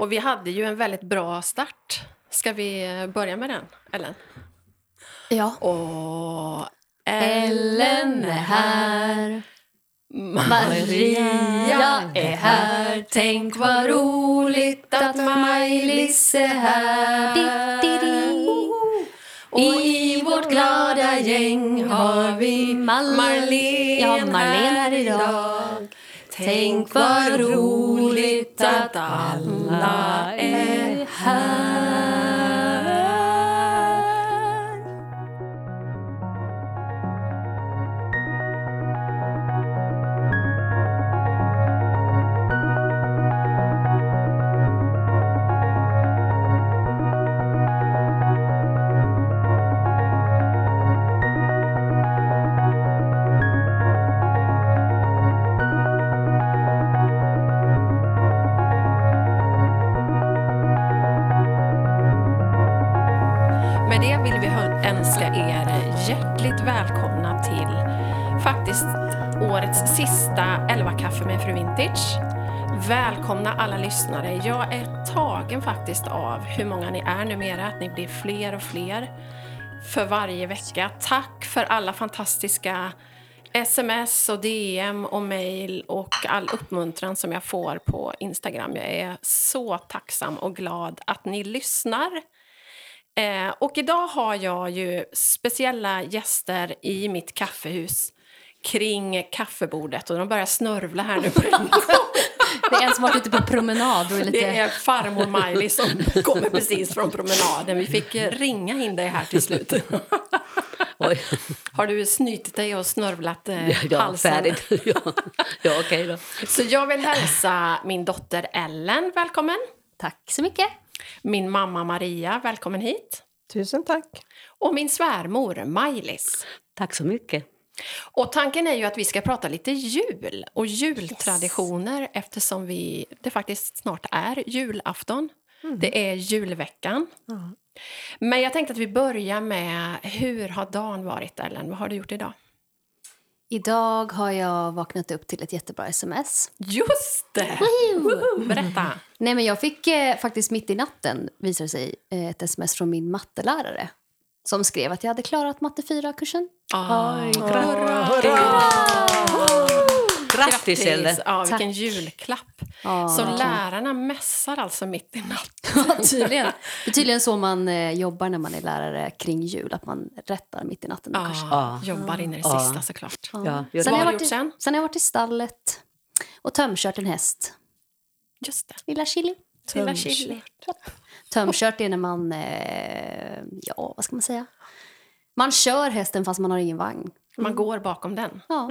Och vi hade ju en väldigt bra start. Ska vi börja med den, Ellen? Ja. Och Ellen är här. Maria är här. Tänk vad roligt att Maj-Lis är här. Och i vårt glada gäng har vi Marlene, ja, Marlene här idag. Tänk vad roligt att alla är här. Lyssnare. Jag är tagen faktiskt av hur många ni är numera, att ni blir fler och fler för varje vecka. Tack för alla fantastiska sms och DM och mail och all uppmuntran som jag får på Instagram. Jag är så tacksam och glad att ni lyssnar. Eh, och idag har jag ju speciella gäster i mitt kaffehus kring kaffebordet och de börjar snörvla här nu. Det är en som varit ute på promenad och är lite... Det är farmor Miley som kommer precis från promenaden. Vi fick eh, ringa in dig här till slut. Oj, Har du snytit dig och snörvlat eh, ja, ja, halsen? färdigt. Ja, ja okej då. Så jag vill hälsa min dotter Ellen välkommen. Tack så mycket. Min mamma Maria, välkommen hit. Tusen tack. Och min svärmor Maj-Lis. Tack så mycket. Och tanken är ju att vi ska prata lite jul och jultraditioner eftersom vi, det faktiskt snart är julafton. Det är julveckan. Men jag tänkte att vi börjar med hur har dagen varit, Ellen? Vad har du gjort idag? Idag har jag vaknat upp till ett jättebra sms. Just det! Berätta. Nej, men jag fick eh, faktiskt mitt i natten visade sig eh, ett sms från min mattelärare som skrev att jag hade klarat matte 4-kursen. Ah, Grattis, Ellen. Ja, vilken Tack. julklapp. Ja, Så lärarna mässar alltså mitt i natten. tydligen. Det är tydligen så man eh, jobbar när man är lärare kring jul, att man rättar mitt i natten. Ah, kursen. Ja. Jobbar in i det Ja. sista såklart. Ja, Sen, har jag varit i, sen? sen har jag varit i stallet och tömkört en häst. Just det. Lilla Chili. Lilla chili. Tömkört är när man, eh, ja vad ska man säga? Man kör hästen fast man har ingen vagn. Man går bakom den. Ja,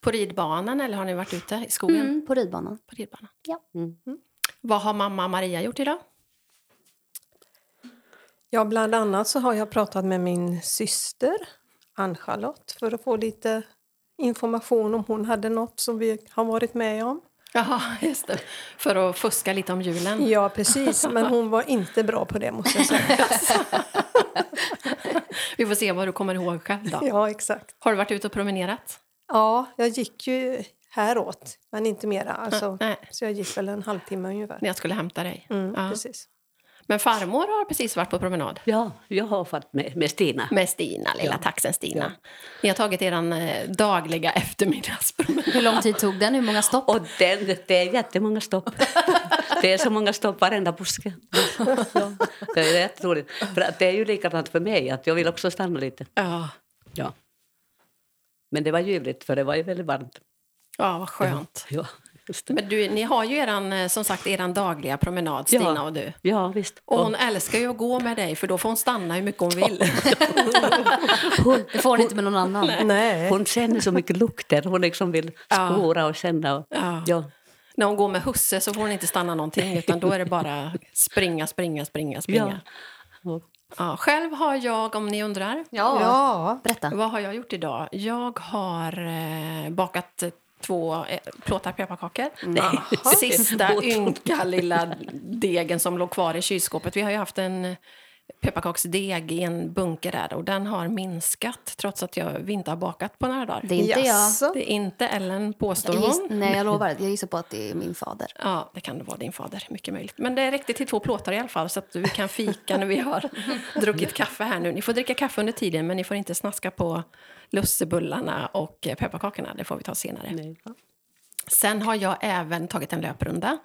På ridbanan eller har ni varit ute i skogen? mm, på ridbanan. På ridbanan. Ja. Mm. Vad har mamma Maria gjort idag? Ja, bland annat så har jag pratat med min syster Ann-Charlotte för att få lite information om hon hade något som vi har varit med om. Jaha, just det. För att fuska lite om julen. Ja, precis. Men hon var inte bra på det, måste jag säga. Vi får se vad du kommer ihåg själv då. Ja, exakt. Har du varit ute och promenerat? Ja, jag gick ju häråt, men inte mera. Alltså, Nej. så jag gick väl en halvtimme ungefär. När jag skulle hämta dig. Mm, Ja. Precis. Men farmor har precis varit på promenad. Ja, jag har varit med, med Stina. Med Stina, lilla Ja. taxen Stina. Ni har tagit er eh, dagliga eftermiddagspromenad. Hur lång tid tog den? Hur många stopp? Och den, det är jättemånga stopp. Det är så många stopp varenda buske. Ja, det är jätteroligt. För att det är ju likadant för mig, att jag vill också stanna lite. Ja. Ja. Men det var ljuvligt, för det var ju väldigt varmt. ja, vad skönt. Ja. Men du, ni har ju eran, eh, som sagt eran dagliga promenad, Stina Ja. och du. Ja, visst. Och hon älskar ju att gå med dig, för då får hon stanna hur mycket hon vill. hon, Det får hon inte med någon annan. Nej. hon känner så mycket lukter. Hon liksom vill Ja. spåra och känna. Och, Ja. ja. När hon går med husse så får hon inte stanna någonting, utan då är det bara springa, springa, springa, springa. Och, Ja, själv har jag, om ni undrar, Ja. Ja, Berätta. vad har jag gjort idag? Jag har eh, bakat två eh, plåtar pepparkakor. nej. Sista ynka lilla degen som låg kvar i kylskåpet. Vi har ju haft en pepparkaksdeg i en bunker där och den har minskat trots att jag vi inte har bakat på några dagar. Det är inte Jaså? Det är inte Ellen, påstår jag. hon. Nej, jag lovar. Jag gissar på att det är min fader. Ja, det kan det vara din fader. Mycket möjligt. Men det räckte till två plåtar i alla fall så att vi kan fika när vi har druckit kaffe här nu. Ni får dricka kaffe under tiden men ni får inte snaska på lussebullarna och pepparkakorna. Det får vi ta senare. Nej. Sen har jag även tagit en löprunda.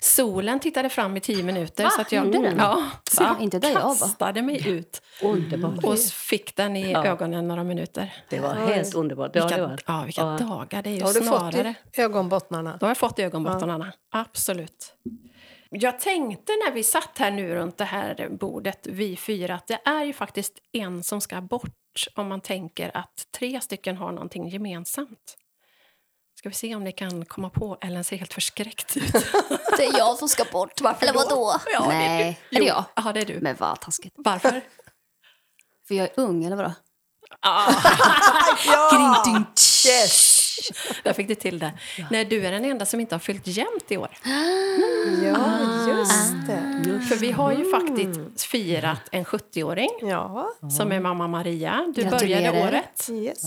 Solen tittade fram i tio minuter. Va? Så att jag, den? Ja, så Va? jag Inte där jag kastade mig ut Underbart. och fick den i Ja. ögonen några minuter. Det var helt underbart. Det det Vilka, varit. ja, vilka Ja. dagar. Det är ju Har du fått snarare... i ögonbottnarna? Då har jag fått i ögonbottnarna. Absolut. Jag tänkte när vi satt här nu runt det här bordet, vi fyra, att det är ju faktiskt en som ska bort om man tänker att tre stycken har någonting gemensamt. Ska vi se om ni kan komma på, Ellen ser helt förskräckt ut. Det är jag som ska bort. Eller vadå? Ja, det är nej, du. är det Jo, jag? Ja, det är du. Men vad taskigt. Varför? För jag är ung, eller vadå? Ja! Yes! Där fick du till det. Nej, du är den enda som inte har fyllt jämnt i år. Ja, just det. För vi har ju faktiskt firat en 70-åring Ja, som är mamma Maria. Du Gratulerar. började året yes.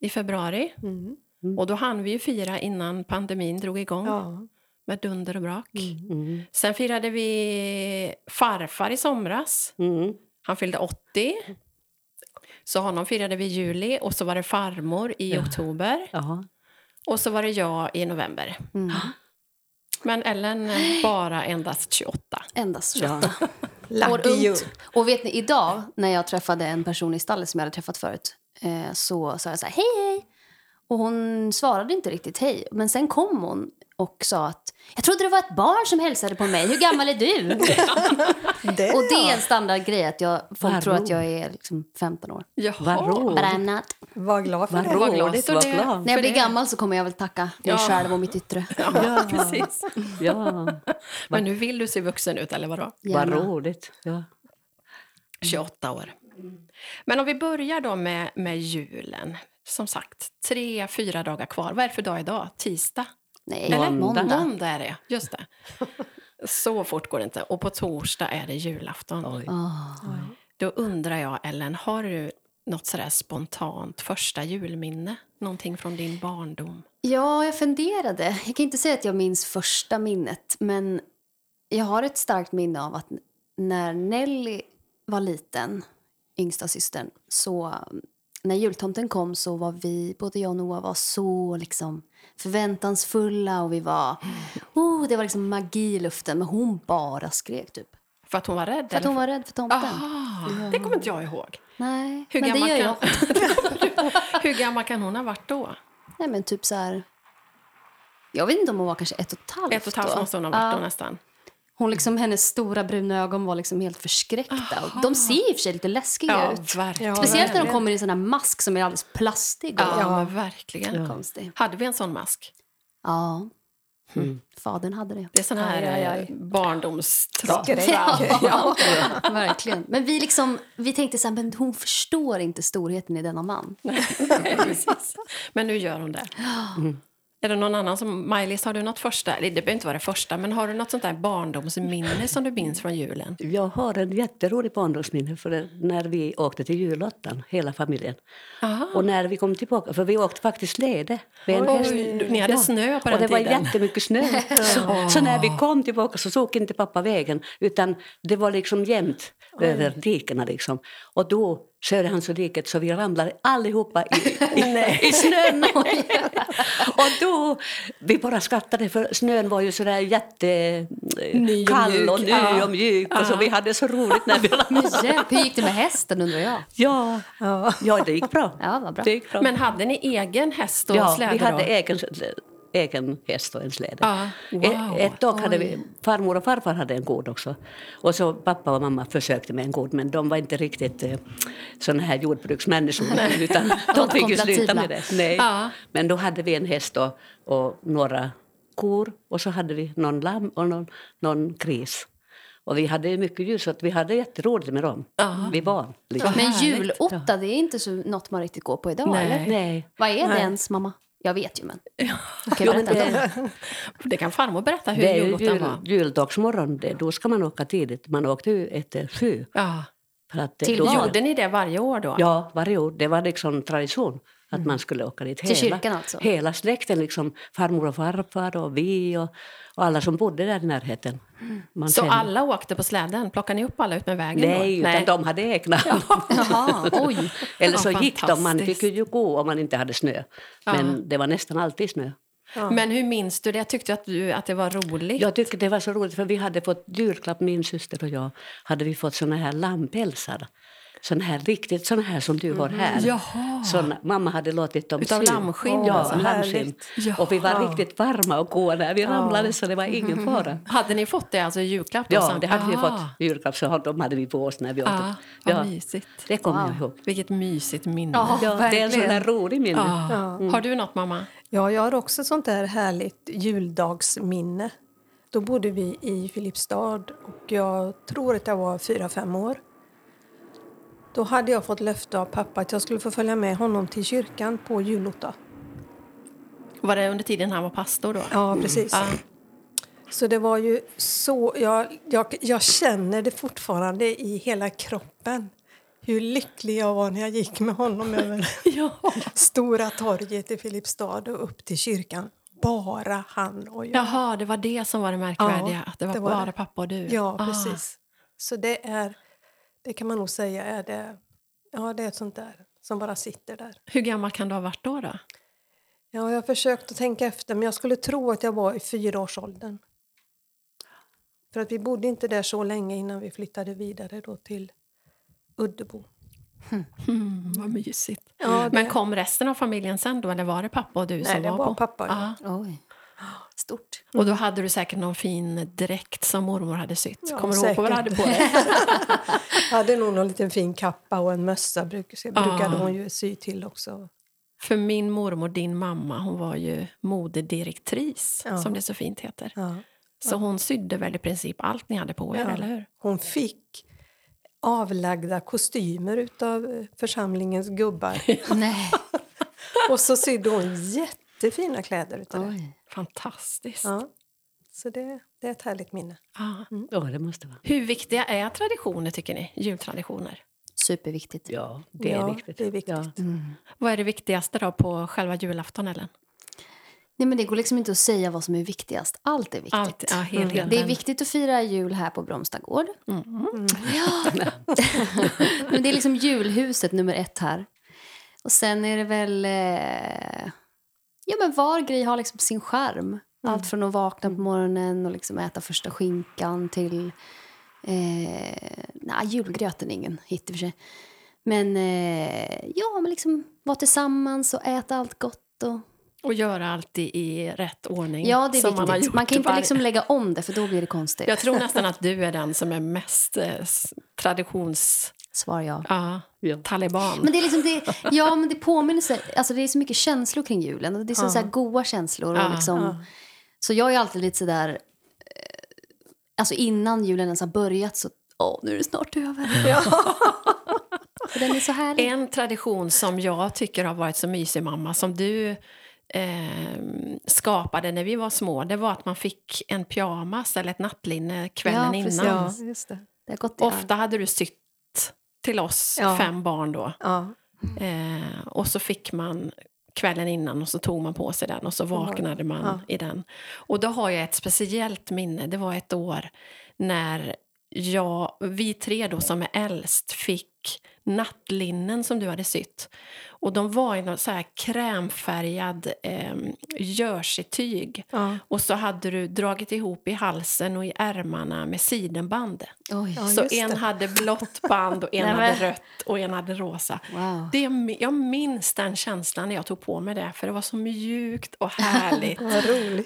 i februari. Mm. Och då hann vi ju fira innan pandemin drog igång Ja. med dunder och brak. Mm. Sen firade vi farfar i somras. Mm. Han fyllde 80. Så honom firade vi i juli och så var det farmor i oktober. Ja. Och så var det jag i november. Mm. Men Ellen bara endast 28. Endast Ja. Lucky you. Och vet ni, idag när jag träffade en person i stallet som jag hade träffat förut eh, så sa jag så här, hej hej. Och hon svarade inte riktigt hej. Men sen kom hon och sa att jag trodde det var ett barn som hälsade på mig. Hur gammal är du? Det, och det är ja. en standardgrej att jag, folk Vad tror att jag är liksom 15 år. Roligt. But I'm not. Var glad för Vad det. Vad glad det. glad. När jag blir det- gammal så kommer jag väl tacka mig Ja. själv och mitt yttre. Ja, precis. Ja, Men nu vill du se vuxen ut, eller vadå? vad roligt. Ja. 28 år. Men om vi börjar då med, med julen. Som sagt, tre, fyra dagar kvar. Vad är det för dag idag? Tisdag? Nej, Eller? måndag. Måndag är det, just det. Så fort går det inte. Och på torsdag är det julafton. Oj. Ah. Då undrar jag, Ellen, har du något sådär spontant första julminne? Någonting från din barndom? Ja, jag funderade. Jag kan inte säga att jag minns första minnet, men jag har ett starkt minne av att när Nelly var liten, yngsta systern, så när jultomten kom så var vi, både jag och Noah, var så liksom förväntansfulla och vi var, oh, det var liksom magi i luften, men hon bara skrek typ. För att hon var rädd? För att hon var rädd för tomten. Aha, det kommer inte jag ihåg. Nej, Hur men det gör kan, jag. hur gammal kan hon ha varit då? Nej, men typ så här... Jag vet inte om hon var kanske ett och ett halvt Ett och ett halvt måste hon ha varit Ja. då nästan. Hon liksom, hennes stora bruna ögon var liksom helt förskräckta. Och de ser i och för sig lite läskiga Ja, ut. verkligen. Ja, Speciellt när de kommer i en sån här mask som är alldeles plastig och Ja, Ja. verkligen. konstig. Hade vi en sån mask? Ja, Mm. fadern hade det. Det är sån här Aj, aj, aj. eh, barndomstrauma. Skräck. Ja, verkligen. Men vi, liksom, vi tänkte så här, men hon förstår inte storheten i denna man. Nej. Men nu gör hon det. Är det någon annan som... Maj-Lis, har du något första? Det behöver inte vara det första, men har du något sånt där barndomsminne som du minns från julen? Jag har en jätterolig barndomsminne för det- när vi åkte till julottan, hela familjen. Aha. Och när vi kom tillbaka, för vi åkte faktiskt lede. med en häst. ni hade snö på och den det var tiden. jättemycket snö. Så, så när vi kom tillbaka så såg inte pappa vägen utan det var liksom jämnt över dikena. Liksom. Och då han så vi ramlade allihopa i, i, i snön. och då, vi bara skrattade för snön var ju sådär jätte Ny och ny Ja. och mjuk. Och så vi hade så roligt när vi ramlade. Hur gick det med hästen undrar jag? Ja, Ja. ja det gick bra. Ja, vad bra. Bra. Men hade ni egen häst och ja, släde vi hade då? egen, egen häst och en släde. Ja, wow. Ett, ett tag hade vi, farmor och farfar hade en god också. Och så pappa och mamma försökte med en god men de var inte riktigt eh, såna här jordbruksmänniskor utan de fick ju sluta med det. Nej. Ja. Men då hade vi en häst och, och några kor och så hade vi någon lamm och någon, någon gris. Och vi hade mycket djur så att vi hade jätteroligt med dem. Ja. Vi var liksom. Men julotta, det är inte så, något man riktigt går på idag, Nej. eller? Nej. Vad är det Nej. ens, mamma? Jag vet ju, men... Okej, Jo, men det, Det kan farmor berätta hur det är julottan jul, var. juldagsmorgon, det, då ska man åka tidigt. Man åkte ju efter sju. Ja. För att det- Till då Gjorde ni det varje år då? Ja, varje år. Det var liksom tradition att man skulle åka dit. Till kyrkan alltså? Hela släkten, liksom, farmor och farfar och vi och, och alla som bodde där i närheten. Man Så kände- alla åkte på släden? Plockade ni upp alla ut med vägen Nej, då? utan de hade egna. Jaha, oj. Eller så Ja, gick de, man fick ju gå om man inte hade snö. Men det var nästan alltid snö. Men hur minns du det? Jag tyckte att, du, att det var roligt. Jag tyckte det var så roligt för vi hade fått julklapp, min syster och jag, hade vi fått såna här lammpälsar. Såna här riktigt såna här som du har här. Jaha. Såna, mamma hade låtit dem Utav sy. lammskinn, Ja, alltså. lammskinn. Och vi var riktigt varma och goa när vi ramlade så det var ingen fara. Hade ni fått det alltså i julklapp? då Ja, det hade vi Ah. fått i julklapp så de hade vi på oss när vi åt Ah, dem. vad Ja, mysigt. det kommer jag ihåg. Vilket mysigt minne. Ja, Ja, det är en sån där rolig minne. Ah. Har du något, mamma? Ja, jag har också ett sånt där härligt juldagsminne. Då bodde vi i Filipstad och jag tror att jag var fyra fem år. Då hade jag fått löfte av pappa att jag skulle få följa med honom till kyrkan på julotta. Var det under tiden han var pastor då? Ja, precis. Ah. Så det var ju så... Jag, jag, jag känner det fortfarande i hela kroppen. Hur lycklig jag var när jag gick med honom över Stora torget i Filipstad och upp till kyrkan. Bara han och jag. Jaha, det var det som var det märkvärdiga. Ja, att det var, det var bara det. pappa och du? Ja, Ah. precis. Så det är... Det kan man nog säga är det... Ja, det är ett sånt där som bara sitter där. Hur gammal kan du ha varit då? då? Ja, jag har försökt att tänka efter, men jag skulle tro att jag var i fyraårsåldern. För att vi bodde inte där så länge innan vi flyttade vidare då till Uddebo. Mm, vad mysigt. Ja, det- Men kom resten av familjen sen då, eller var det pappa och du Nej, som det var var på? pappa och jag. Ah. Oj. Stort. Och då hade du säkert någon fin dräkt som mormor hade sytt. Ja, Kommer du ihåg vad du hade på dig? Jag hade nog någon liten fin kappa och en mössa bruk, Ah. brukade hon ju sy till också. För min mormor, din mamma, hon var ju modedirektris, Ja. som det så fint heter. Ja. Så hon sydde väl i princip allt ni hade på er, eller hur? Hon fick avlagda kostymer utav eh, församlingens gubbar. Och så sydde hon jättefina kläder utav det. Fantastiskt. Ja. Så det, det är ett härligt minne. Ah. Ja, det måste vara. Hur viktiga är traditioner, tycker ni? Jultraditioner? Superviktigt. Ja, det är Ja, viktigt. det är viktigt. Ja. Vad är det viktigaste då på själva julafton, Ellen? Nej, men det går liksom inte att säga vad som är viktigast. Allt är viktigt. Allt, ja, helheten. Det är viktigt att fira jul här på Bromstagård. Mm. Ja. men det är liksom julhuset nummer ett här. Och sen är det väl... Eh... Ja, men var grej har liksom sin charm. Allt från att vakna på morgonen och liksom äta första skinkan till... Eh... Nej, julgröten är ingen hit i och för sig. Men eh... ja, men liksom vara tillsammans och äta allt gott. Och... Och göra allt i, rätt ordning. Ja, det är Man, viktigt. gjort Man, kan inte varje- liksom lägga om det, för då blir det konstigt. Jag tror nästan att du är den som är mest eh, traditions... Svar ja. Ja, Ja. taliban. Men det är liksom det, ja, men det påminner sig, alltså det är så mycket känslor kring julen. Och det är så, så här goa känslor. Ja, Och liksom, Så jag är alltid lite sådär... Eh, alltså innan julen ens har börjat så... Åh, nu är det snart över. För den är så härlig. En tradition som jag tycker har varit så mysig, mamma, som du eh, skapade när vi var små, det var att man fick en pyjamas eller ett nattlinne kvällen Ja, innan. Ja, just det. Det har gått i arv. Ofta hade du sytt till oss Ja. fem barn då. Ja. Eh, och så fick man kvällen innan och så tog man på sig den och så vaknade man Ja. i den. Och då har jag ett speciellt minne. Det var ett år när jag, vi tre då som är äldst fick nattlinnen som du hade sytt. Och de var i något så här krämfärgad eh, jerseytyg. Ja. Och så hade du dragit ihop i halsen och i ärmarna med sidenband. Oj. Ja, så just en det. hade blått band och en Nej, hade rött och en hade rosa. Wow. Det, jag minns den känslan när jag tog på mig det, för det var så mjukt och härligt.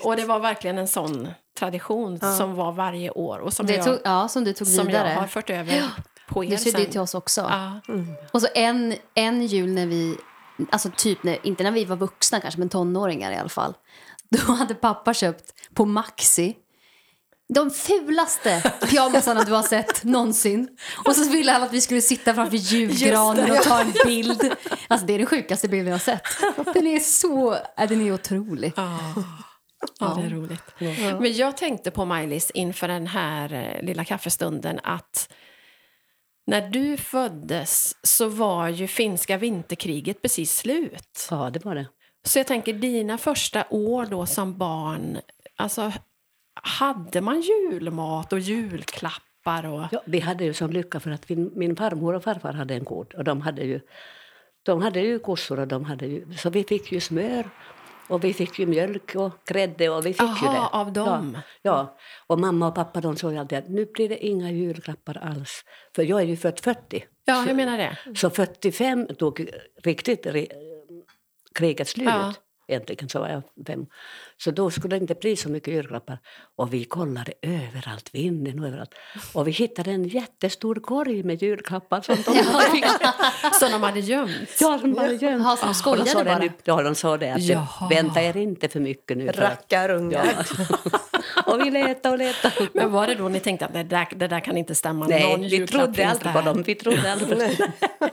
Och det var verkligen en sån tradition som var varje år och som, Det jag, tog, ja, som du tog som vidare. jag har fört över på er Du sydde ju till oss också. Ja. Och så en, en jul när vi, alltså typ när, inte när vi var vuxna kanske, men tonåringar i alla fall. Då hade pappa köpt på Maxi de fulaste pyjamasarna du har sett någonsin. Och så ville han att vi skulle sitta framför julgranen och ta en bild. Alltså det är den sjukaste bilden jag har sett. Den är så, ja, den är otrolig. Ja. Ja, det är roligt. Men jag tänkte på Maj-Lis inför den här eh, lilla kaffestunden att när du föddes så var ju finska vinterkriget precis slut. Ja, det var det. Så jag tänker, dina första år då som barn, alltså hade man julmat och julklappar? Och... Ja, vi hade ju som lycka för att min, min farmor och farfar hade en gård och de hade ju, de hade ju kossor och de hade ju, så vi fick ju smör och vi fick ju mjölk och grädde och vi fick Aha, ju det. av dem? Ja, ja, och mamma och pappa de sa ju alltid att nu blir det inga julklappar alls. För jag är ju född 40. Ja, jag menar det. Så 45 tog riktigt kriget slut. Ja. Äntligen så var jag fem. Så då skulle det inte bli så mycket julklappar. Och vi kollade överallt, vinden och överallt. Och vi hittade en jättestor korg med julklappar som de hade fixat. Som de hade gömt? Ja, de hade gömt. De Och skojade det bara? nu- Ja, de sa det att Jaha. vänta er inte för mycket nu. för Rackarungar. Ja. och vi letade och letade. Men var det då ni tänkte att det där, det där kan inte stämma? Nej, Någon vi trodde aldrig där. på dem. Vi trodde aldrig på dem.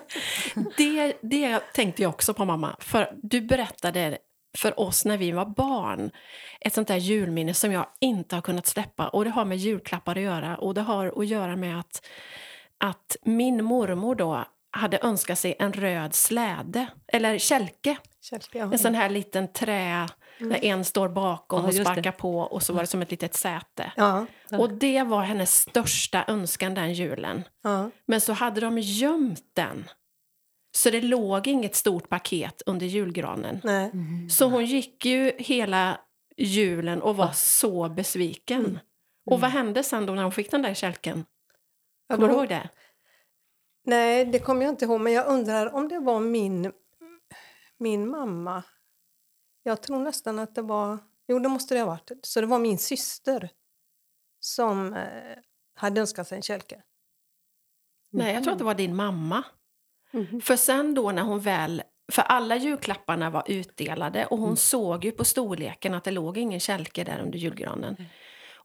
Det, det tänkte jag också på, mamma. För Du berättade för oss när vi var barn ett sånt där julminne som jag inte har kunnat släppa. Och Det har med julklappar att göra. Och Det har att göra med att, att min mormor då hade önskat sig en röd släde, eller kälke. Kälke, ja. En sån här liten trä där en står bakom Ja, och just det. sparkar på och så var det som ett litet säte. Ja, Och det var hennes största önskan den julen. Men så hade de gömt den. Så det låg inget stort paket under julgranen. Nej. Så hon gick ju hela julen och var så besviken. Och vad hände sen då när hon fick den där kälken? Ja, Kommer du ihåg det? Nej, det kommer jag inte ihåg, men jag undrar om det var min, min mamma. Jag tror nästan att det var... Jo, det måste det ha varit. Så det var min syster som eh, hade önskat sig en kälke. Nej, jag tror att det var din mamma. För sen då när hon väl... För alla julklapparna var utdelade och hon såg ju på storleken att det låg ingen kälke där under julgranen.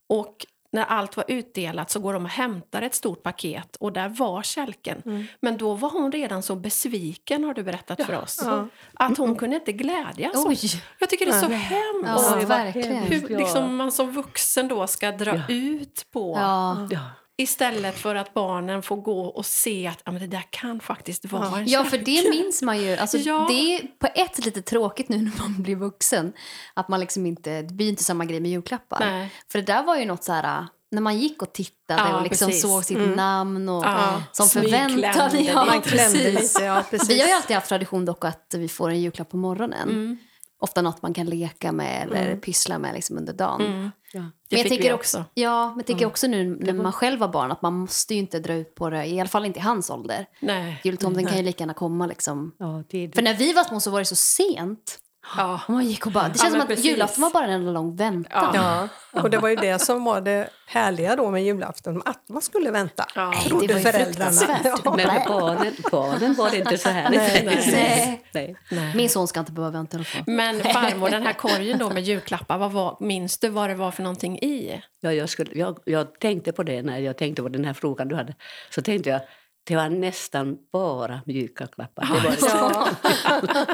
Och när allt var utdelat så går de och hämtar ett stort paket och där var kälken. Men då var hon redan så besviken har du berättat för oss. Ja. Att hon kunde inte glädjas. Oj. Jag tycker det är så Nej. hemskt. Ja, verkligen. Hur liksom man som vuxen då ska dra ut på Ja. Ja. Istället för att barnen får gå och se att ja, men det där kan faktiskt vara en Ja, för det minns man ju. Alltså, Ja. Det är på ett lite tråkigt nu när man blir vuxen. Att man liksom inte, det blir inte samma grej med julklappar. Nej. För det där var ju något så här... När man gick och tittade Ja, och liksom precis. såg sitt namn och Ja. som förväntan. lite. Ja, Man precis. lite, ja precis. Vi har ju alltid haft tradition dock att vi får en julklapp på morgonen. Mm. Ofta något man kan leka med eller pyssla med liksom under dagen. Mm. Ja. Det Men jag fick tänker vi också, också. ja, men jag tänker också nu när man själv var barn att man måste ju inte dra ut på det, i alla fall inte i hans ålder. Nej. Jultomten kan ju lika gärna komma liksom. Ja, det, För när vi var små så var det så sent. Ja. Och man gick och bara, det Ja, känns men som att precis. julafton var bara en enda lång väntan. Ja. Ja, och det var ju det som var det härliga då med julafton, att man skulle vänta. Ja. Nej, det var ju föräldrarna. fruktansvärt. Ja. Men barnen, barnen var det inte så här. Nej, nej. nej. Nej. Min son ska inte behöva vänta. Men farmor, den här korgen då med julklappar, vad var, minns du vad det var för någonting i? Ja, jag, skulle, jag, jag tänkte på det när jag tänkte på den här frågan du hade. Så tänkte jag, det var nästan bara mjuka klappar. Det var, Ja.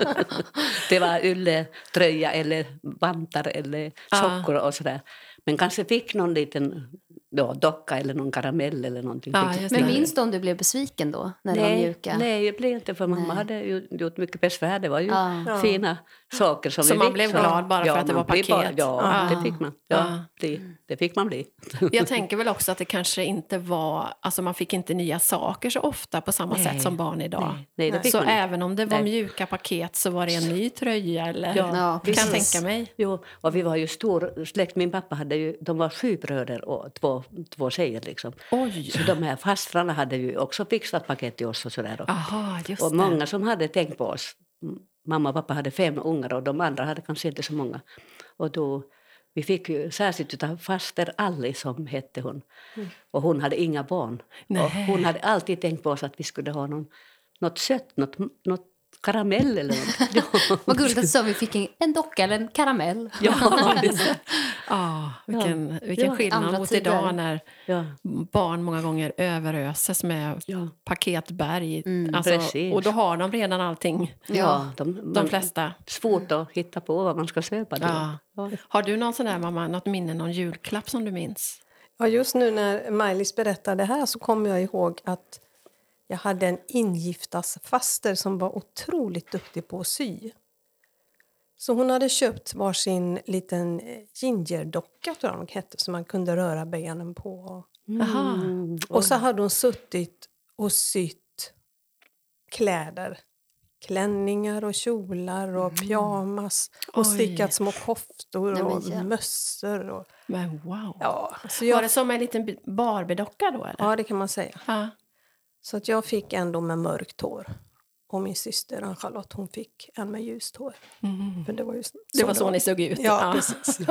det var ylletröja eller vantar eller sockor och sådär. Men kanske fick någon liten då, docka eller någon karamell eller någonting. Ja, Men minns du om du blev besviken då? När det var Nej, mjuka? nej, jag blev inte för mamma Nej. hade ju gjort mycket besvär. Det var ju. Ja. fina saker som Så vi man fick. blev Så- glad bara för att det var blev bara- paket? ja, Ja. det fick man. Ja. Ja, det, det fick man bli. Jag tänker väl också att det kanske inte var, alltså man fick inte nya saker så ofta på samma Nej. sätt som barn idag. Nej, nej, Så även om det var Nej. mjuka paket så var det en ny tröja eller? Ja, Ja, kan jag precis. tänka mig. Jo, och vi var ju stor släkt. Min pappa hade ju, de var sju bröder och två, två tjejer liksom. Oj! Så de här fastrarna hade ju också fixat paket till oss och sådär. Och, Aha, just och det. många som hade tänkt på oss. Mm, Mamma och pappa hade fem ungar och de andra hade kanske inte så många. Och då, vi fick ju särskilt av faster Alice som hette hon. Och hon hade inga barn. Och hon hade alltid tänkt på oss att vi skulle ha någon, något sött, något, något karamell eller något. Vad gulligt att vi fick en, en docka eller en karamell. Ja, Ja, vilken, vilken Ja, skillnad andra mot tider. idag när ja, barn många gånger överöses med ja. paketberg. Mm, alltså, precis. och då har de redan allting, ja de, de man- flesta. Svårt att hitta på vad man ska köpa. Då. Ja. Ja. Har du någon sån där, mamma, något minne, någon julklapp som du minns? Ja, just nu när Maj-Lis berättade det här så kommer jag ihåg att Jag hade en ingiftasfaster som var otroligt duktig på att sy. Så hon hade köpt varsin liten eh, gingerdocka, tror jag de hette, som man kunde röra benen på. Mm. Och så hade hon suttit och sytt kläder. Klänningar och kjolar och pyjamas och Oj. stickat små koftor Nej, och hjälp. mössor. Och, Men wow. ja, så Var jag, det som en liten Barbie-docka då eller? ja, det kan man säga. Ja. Så att jag fick en då med mörkt hår. Och min syster Ann-Charlotte hon fick en med ljust hår. För det var, ju så Det var så ni såg ut? Ja, precis.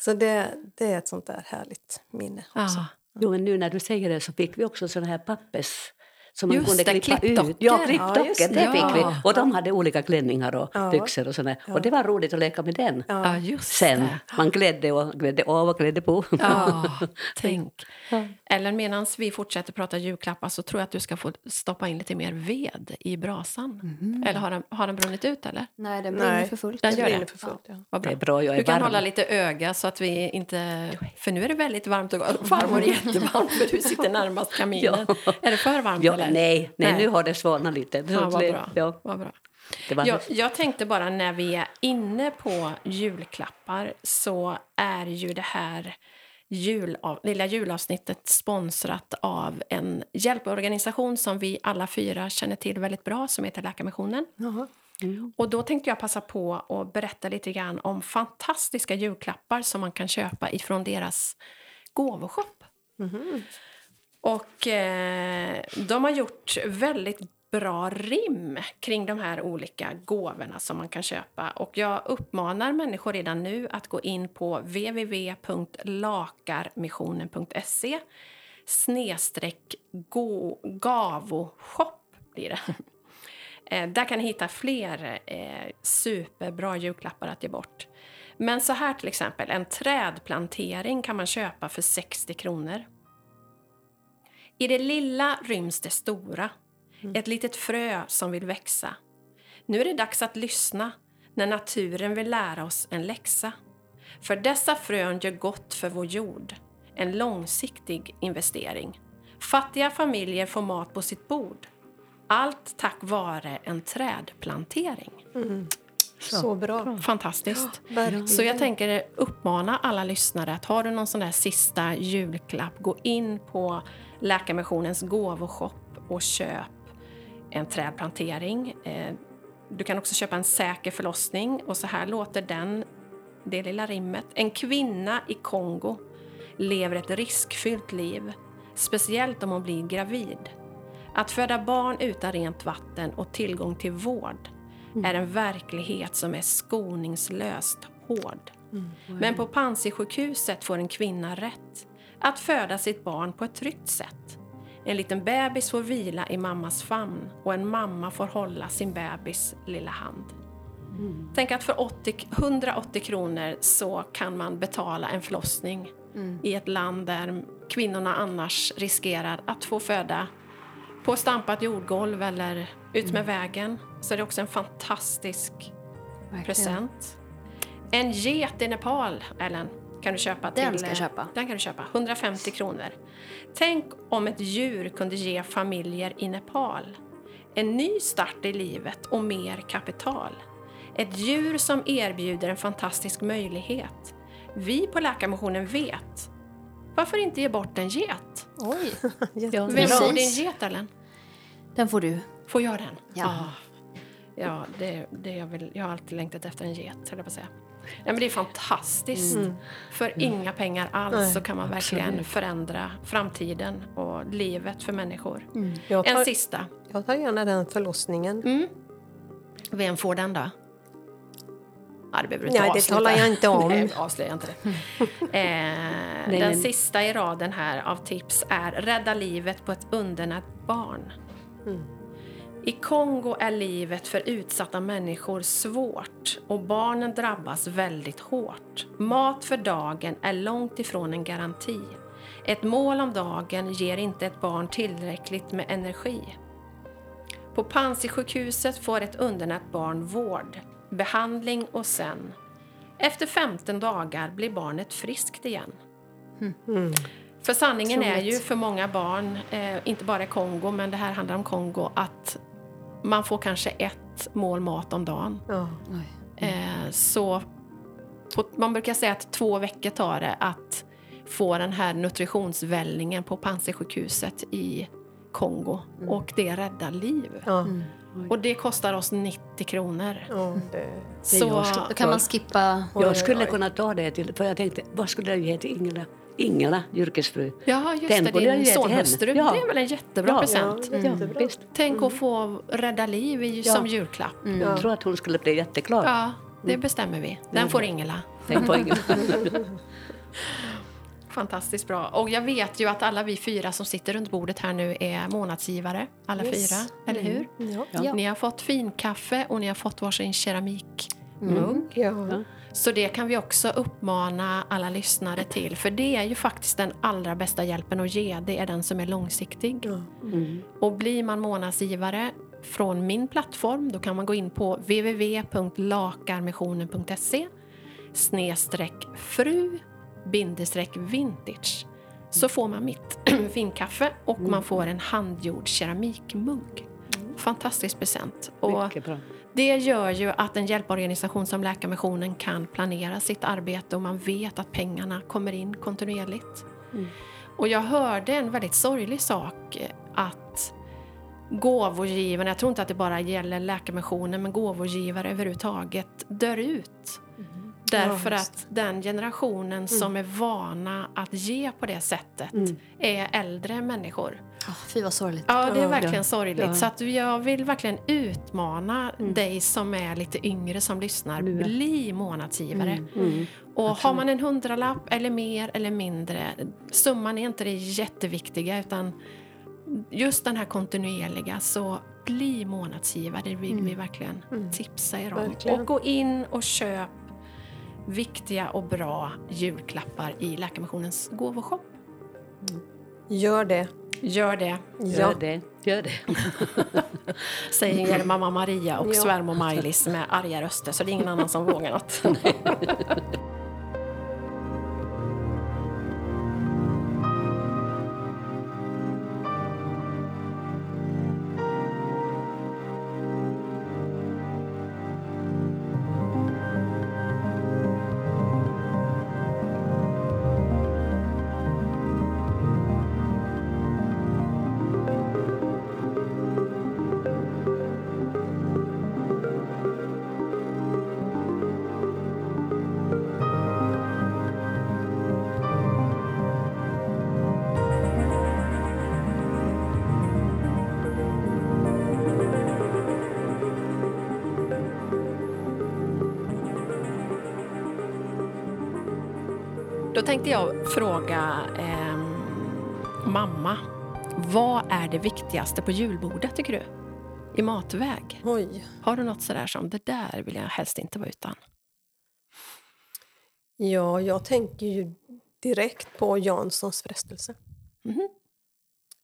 så det, det är ett sånt där härligt minne också. Ja. Jo, men nu när du säger det så fick vi också såna här pappers som man Just kunde det, klippa ut. Ja, Ja, klippdockor, det fick vi. Ja. Och de hade olika klänningar och Ja. byxor och sådär. Och det var roligt att leka med den. Ja, just Sen, det. man glädde och glädde av och glädde på. Ja, tänk. Eller medan vi fortsätter prata julklappar så tror jag att du ska få stoppa in lite mer ved i brasan. Eller har den, har den brunnit ut eller? Nej, den brinner för fullt. Den Det gör det? för fullt, ja. Det är bra, jag är Du kan varm. hålla lite öga så att vi inte... För nu är det väldigt varmt och farmor är jättevarmt för du sitter närmast kaminen. Är det för varmt Ja, nej, nej, Nej. nu har det svalnat lite. Ja, vad bra. Ja, Vad bra. det var Jag, jag tänkte bara när vi är inne på julklappar så är ju det här julav, lilla julavsnittet sponsrat av en hjälporganisation som vi alla fyra känner till väldigt bra som heter Läkarmissionen. Jaha. Och då tänkte jag passa på att berätta lite grann om fantastiska julklappar som man kan köpa ifrån deras gåvoshop. Och eh, de har gjort väldigt bra rim kring de här olika gåvorna som man kan köpa. Och jag uppmanar människor redan nu att gå in på www.lakarmissionen.se snedstreck gavoshop blir det. Eh, där kan ni hitta fler eh, superbra julklappar att ge bort. Men så här till exempel, en trädplantering kan man köpa för 60 kronor. I det lilla ryms det stora. Ett litet frö som vill växa. Nu är det dags att lyssna när naturen vill lära oss en läxa. För dessa frön gör gott för vår jord. En långsiktig investering. Fattiga familjer får mat på sitt bord. Allt tack vare en trädplantering. Mm. Så bra. Fantastiskt. Verkligen. Så jag tänker uppmana alla lyssnare att har du någon sån där sista julklapp, gå in på Läkarmissionens gåvoshop och köp en trädplantering. Eh, Du kan också köpa en säker förlossning och så här låter den, det lilla rimmet. En kvinna i Kongo lever ett riskfyllt liv, speciellt om hon blir gravid. Att föda barn utan rent vatten och tillgång till vård är en verklighet som är skoningslöst hård. Men på Panzisjukhuset får en kvinna rätt att föda sitt barn på ett tryggt sätt. En liten bebis får vila i mammas famn och en mamma får hålla sin bebis lilla hand. Tänk att för 80, 180 kronor så kan man betala en förlossning i ett land där kvinnorna annars riskerar att få föda på stampat jordgolv eller ut med vägen. Så det är också en fantastisk present. En get i Nepal, Ellen, kan du köpa. Den till, ska jag eh, köpa. Den kan du köpa. 150 kronor. Tänk om ett djur kunde ge familjer i Nepal en ny start i livet och mer kapital. Ett djur som erbjuder en fantastisk möjlighet. Vi på Läkarmissionen vet. Varför inte ge bort en get? Oj, Ja, Vem får din get, Ellen? den får du. Får jag den? Ja. Ah. Ja, det, det jag, vill, jag har alltid längtat efter en get, höll jag på att säga. Ja, men det är fantastiskt. För inga pengar alls Nej, så kan man verkligen förändra framtiden och livet för människor. En tar, sista. jag tar gärna den förlossningen. Mm. Vem får den då? Ja, det behöver du inte Nej, det talar jag inte om. Nej, avslöja inte det. Eh, den men- sista i raden här av tips är Rädda livet på ett undernärt barn. I Kongo är livet för utsatta människor svårt och barnen drabbas väldigt hårt. Mat för dagen är långt ifrån en garanti. Ett mål om dagen ger inte ett barn tillräckligt med energi. På Panzisjukhuset får ett undernärt barn vård, behandling och sen, efter 15 dagar blir barnet friskt igen. För sanningen är Otroligt. ju för många barn, eh, inte bara i Kongo, men det här handlar om Kongo, att man får kanske ett mål mat om dagen. Ja. Eh, så på, man brukar säga att två veckor tar det att få den här nutritionsvällningen på Panzisjukhuset i Kongo. Och det räddar liv. Ja. Och det kostar oss 90 kronor. Ja, det, Så, Då kan man skippa... Jag skulle kunna ta det till, för jag tänkte, vad skulle jag ge till Ingela? Ingela, yrkesfru. ja, just Den det, din sonhustru. Ja. Det är väl en jättebra Ja. present. Ja, jättebra. Visst. Tänk att få rädda liv i, Ja. som julklapp. Jag tror att hon skulle bli jätteglad. Ja, det bestämmer vi. Den får Ingela. Tänk på Ingela. Fantastiskt bra. Och jag vet ju att alla vi fyra som sitter runt bordet här nu är månadsgivare. Alla Yes. fyra, eller hur? Ja. Ja. Ni har fått finkaffe och ni har fått varsin keramikmugg. Ja. Så det kan vi också uppmana alla lyssnare till. För det är ju faktiskt den allra bästa hjälpen att ge. Det är den som är långsiktig. Ja. Och blir man månadsgivare från min plattform då kan man gå in på www.lakarmissionen.se snedstreck fru bindestreck vintage så får man mitt finkaffe och man får en handgjord keramikmugg. Fantastisk present. Och det gör ju att en hjälporganisation som Läkarmissionen kan planera sitt arbete och man vet att pengarna kommer in kontinuerligt. Och jag hörde en väldigt sorglig sak eh, att gåvogivarna, jag tror inte att det bara gäller Läkarmissionen, men gåvogivare överhuvudtaget dör ut. Därför Ja, att den generationen som är vana att ge på det sättet är äldre människor. Oh, fy vad sorgligt. Ja, det är Ja. verkligen sorgligt. Ja. Så att jag vill verkligen utmana dig som är lite yngre som lyssnar. Nu. Bli månadsgivare. Mm. Och har man en hundralapp eller mer eller mindre, summan är inte det jätteviktiga utan just den här kontinuerliga, så bli månadsgivare. Det vill vi verkligen tipsa er om. Verkligen. Och gå in och köp viktiga och bra julklappar i Läkarmissionens gåvoshop. Gör det. Gör det. Gör det. Gör det. säger mamma Maria och Ja. svärmor Maj-Lis med arga röster så det är ingen annan som vågar något. Då tänkte jag fråga ehm, mamma, vad är det viktigaste på julbordet tycker du? I matväg? Oj. Har du något sådär som, det där vill jag helst inte vara utan? Ja, jag tänker ju direkt på Janssons frestelse. Mhm.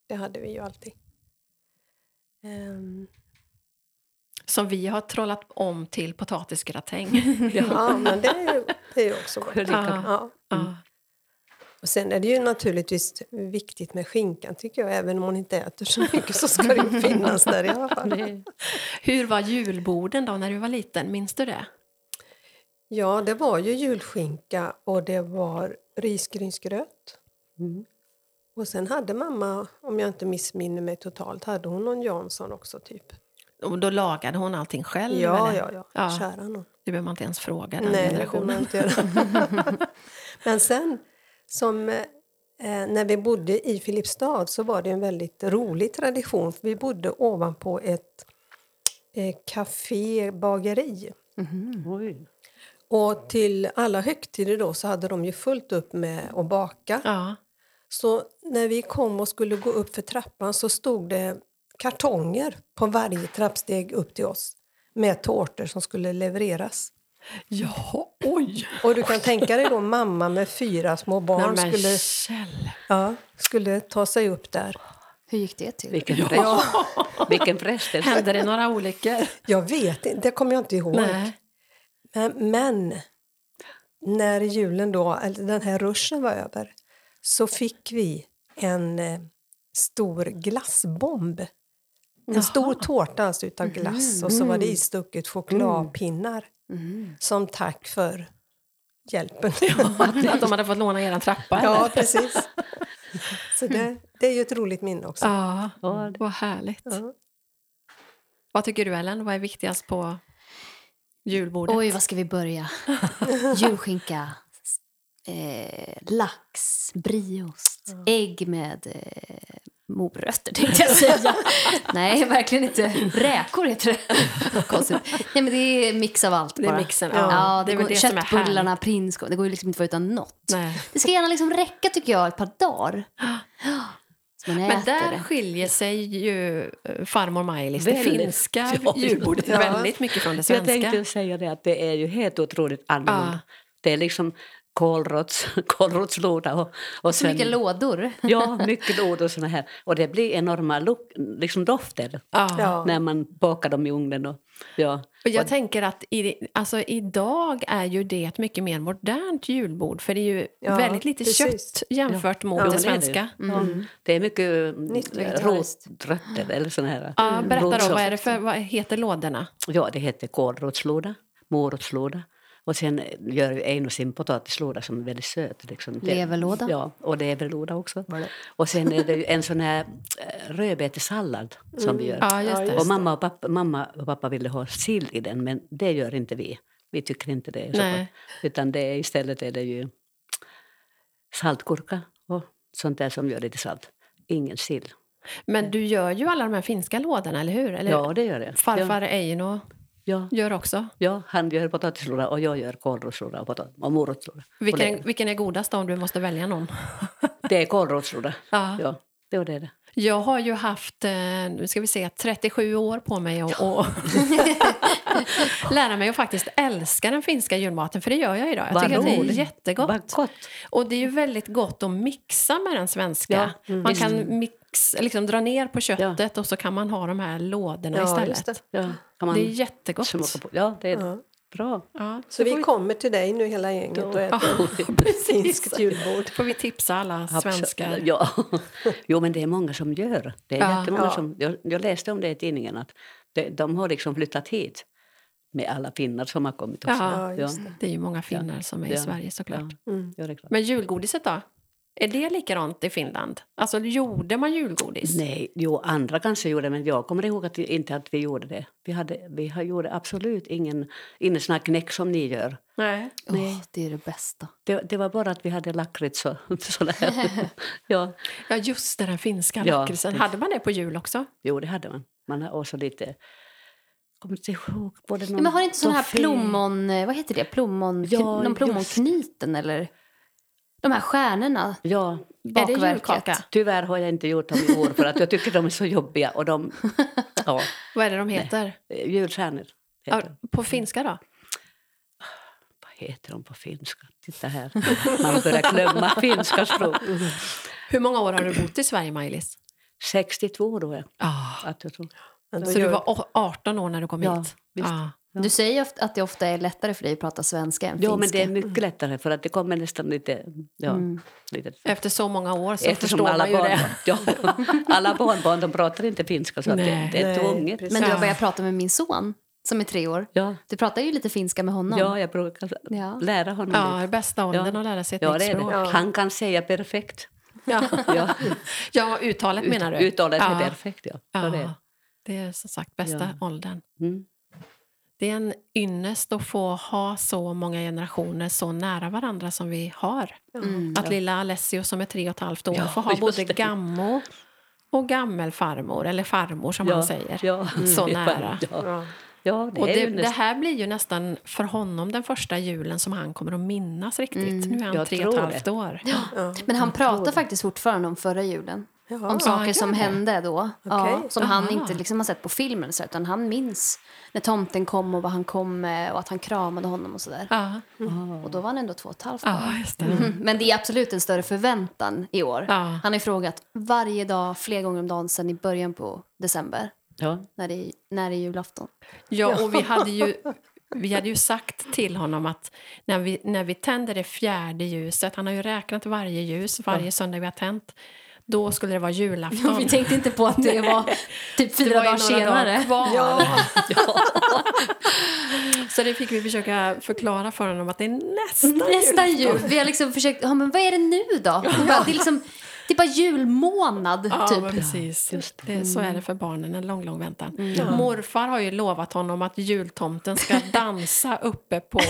Det hade vi ju alltid. Ehm, Som vi har trollat om till potatisgratäng. ja, men det är ju, det är ju också gott. Ja. Ja. Ja. Och sen är det ju naturligtvis viktigt med skinkan tycker jag. Även om man inte äter så mycket så ska det finnas där i alla fall. Hur var julborden då när du var liten? Minns du det? Ja, det var ju julskinka och det var risgrynsgröt. Mm. Och sen hade mamma, om jag inte missminner mig totalt, hade hon någon Jansson också typ. Och då lagade hon allting själv? Ja, eller? ja, ja. Ja. Kära någon. Det behöver man inte ens fråga den Nej, generationen. man inte göra. Men sen, som eh, när vi bodde i Filipstad så var det en väldigt rolig tradition. För vi bodde ovanpå ett eh, café, bageri. Oj. Och till alla högtider då så hade de ju fullt upp med att baka. Ja. Så när vi kom och skulle gå upp för trappan så stod det kartonger på varje trappsteg upp till oss med tårtor som skulle levereras. Jaha, oj! Och du kan tänka dig då mamma med fyra små barn Nej, skulle, Kjell. ja, skulle ta sig upp där. Hur gick det till? Vilken, frest... Vilken frestelse. Hände det några olyckor? Jag vet inte, det kommer jag inte ihåg. Nej. Men, men när julen då, eller den här ruschen var över så fick vi en eh, stor glassbomb. En stor tårta alltså utav glass och så var det istucket chokladpinnar som tack för hjälpen. Att de hade fått låna er trappa? ja, eller? precis. Så det, det är ju ett roligt minne också. Ja, Ja, vad härligt. Ja. Vad tycker du, Ellen? Vad är viktigast på julbordet? Oj, var ska vi börja? Julskinka, eh, lax, brieost, ägg med eh, morötter tänkte jag säga. Nej, verkligen inte. Räkor heter det. Konstigt. Nej, men det är en mix av allt Det är bara. mixen, Ja, ja. det Det går, det köttbullarna, prinskorv, det går ju liksom inte att vara utan något. Nej. Det ska gärna liksom räcka tycker jag ett par dagar. Men där det. skiljer sig ju eh, farmor Maj-Lis, det finska Ja. julbordet, Ja. väldigt mycket från det Jag svenska. tänkte säga det att det är ju helt otroligt annorlunda. Ja. Det är liksom kålrots, kålrotslåda och, och Så mycket lådor. Ja, mycket lådor och såna här. Och det blir enorma luk, liksom dofter Ja. När man bakar dem i ugnen. Och, ja. Och jag tänker att i, alltså, idag är ju det ett mycket mer modernt julbord för det är ju Ja, väldigt lite precis. kött jämfört mot Ja, det men det är det svenska. Ja. Det är mycket mm, vegetariskt. rotrötter eller såna här. Ja, berätta då, vad är det för, vad heter lådorna? Ja, det heter kålrotslåda, morotslåda. Och sen gör vi Eino sin potatislåda som är väldigt söt. Liksom. Det- Leverlåda. Ja, och leverlåda också. Och sen är det en sån här eh, rödbetesallad som vi gör. Ja, just det. Och mamma och, pappa, mamma och pappa ville ha sill i den, men det gör inte vi. Vi tycker inte det så gott. Utan det är, istället är det ju saltgurka och sånt där som gör till salt. Ingen sill. Men du gör ju alla de här finska lådorna, eller hur? Eller Ja, det gör det. Farfar Eino Ja, gör också. ja, han gör potatislåda och jag gör kålrotslåda och, potat- och morotslåda. Och Vilken, vilken är godast om du måste välja någon? Det är kålrotslåda. Ja. Ja, det var det. Jag har ju haft, eh, nu ska vi se, 37 år på mig att och lära mig att faktiskt älska den finska julmaten, för det gör jag idag. Jag Vad tycker att det är jättegott. Och det är ju väldigt gott att mixa med den svenska. Ja, Man kan mix, liksom dra ner på köttet och så kan man ha de här lådorna Ja, istället. just Det. det. Ja, kan man är jättegott. Ja, det är Ja. bra. Ja, Så vi kommer till dig nu hela gänget och äter finskt julbord. får vi tipsa alla svenskar. Ja. Jo, men det är många som gör. Det är Ja. jättemånga Ja. som, jag, jag läste om det i tidningen att de, de har liksom flyttat hit med alla finnar som har kommit också. Ja, just Det är ju många finnar som är i Ja. Sverige såklart. Ja. Mm. Ja, det är klart. Men julgodiset då? Är det likadant i Finland? Alltså gjorde man julgodis? Nej, jo, andra kanske gjorde men jag kommer ihåg att vi, inte att vi gjorde det. Vi, hade, vi har- gjorde absolut ingen, ingen sån här knäck som ni gör. Nej. Åh, det är det bästa. Det, det var bara att vi hade lakrits sådär. ja, Ja, just det, den finska Ja, lakritsen. Hade man det på jul också? jo, det hade man. Man har också lite... Kommer inte ihåg. Både någon Ja, men har inte sån här plommon... Vad heter det? Plommon, Ja, någon just. plommonknyten eller? De här stjärnorna. Ja, julkaka? tyvärr har jag inte gjort dem i år för att jag tycker de är så jobbiga. Och de, ja, Vad är det de heter? eh, julstjärnor. Ja, Heter. de. på finska då? Vad heter de på finska? Titta här. Man börjar glömma finska språk. Hur många år har du bott i Sverige, Maj-Lis? 62 då är Ah. att jag tror. Så du var å- 18 år när du kom Ja, hit? visst. Ah. Ja. Du säger ofta att det ofta är lättare för dig att prata svenska än Ja, men finska. det är mycket lättare för att det kommer nästan lite... Ja, Mm. lite Efter så många år så Eftersom förstår alla man ju barn, det. ja, alla barnbarn de pratar inte finska så att det, Nej. det är Nej, tvunget. Men du har Ja. börjat prata med min son som är tre år. Ja, Du pratar ju lite finska med honom. ja, jag brukar lära honom Ja, lite. bästa åldern Ja. att lära sig ett Ja, nytt det är språk. Han kan säga perfekt. Ja. Ja. ja, uttalet menar du? Uttalet ja. är perfekt, ja. Ja. Det är. det är som sagt bästa Ja. åldern. Mm. Det är en ynnest att få ha så många generationer så nära varandra som vi har. Mm. Att lilla Alessio som är tre och ett halvt år Ja, får ha både det. gammo och gammelfarmor, eller farmor som ja. han säger. Ja. Så nära. Ja, Ja. ja det Och det, det här blir ju nästan för honom den första julen som han kommer att minnas riktigt. Mm. Nu är han tre och ett halvt år. Ja. Men han pratar faktiskt fortfarande om förra julen. Jaha. Om saker som det? hände då. Ja, Okej. som han Aha. inte liksom har sett på filmen, så, utan han minns när tomten kom och vad han kom med och att han kramade honom och sådär. Ja, Och då var han ändå två och ett halvt ja det. Mm. Men det är absolut en större förväntan i år. Ja. Han har ju frågat varje dag, flera gånger om dagen sedan i början på december. Ja. När det är, när det är julafton. Ja, och vi hade ju vi hade ju sagt till honom att när vi, när vi tänder det fjärde ljuset, han har ju räknat varje ljus varje söndag vi har tänt, då skulle det vara julafton. Vi tänkte inte på att det var typ fyra det var ju dagar senare. dagar. Ja. Så det fick vi försöka förklara för honom att det är nästa, Nästa julafton. jul. Vi har liksom försökt, ja, men vad är det nu då? Bara, det är liksom, det är bara julmånad Ja, typ. men precis. Det, så är det för barnen, en lång, lång väntan. Mm. Morfar har ju lovat honom att jultomten ska dansa uppe på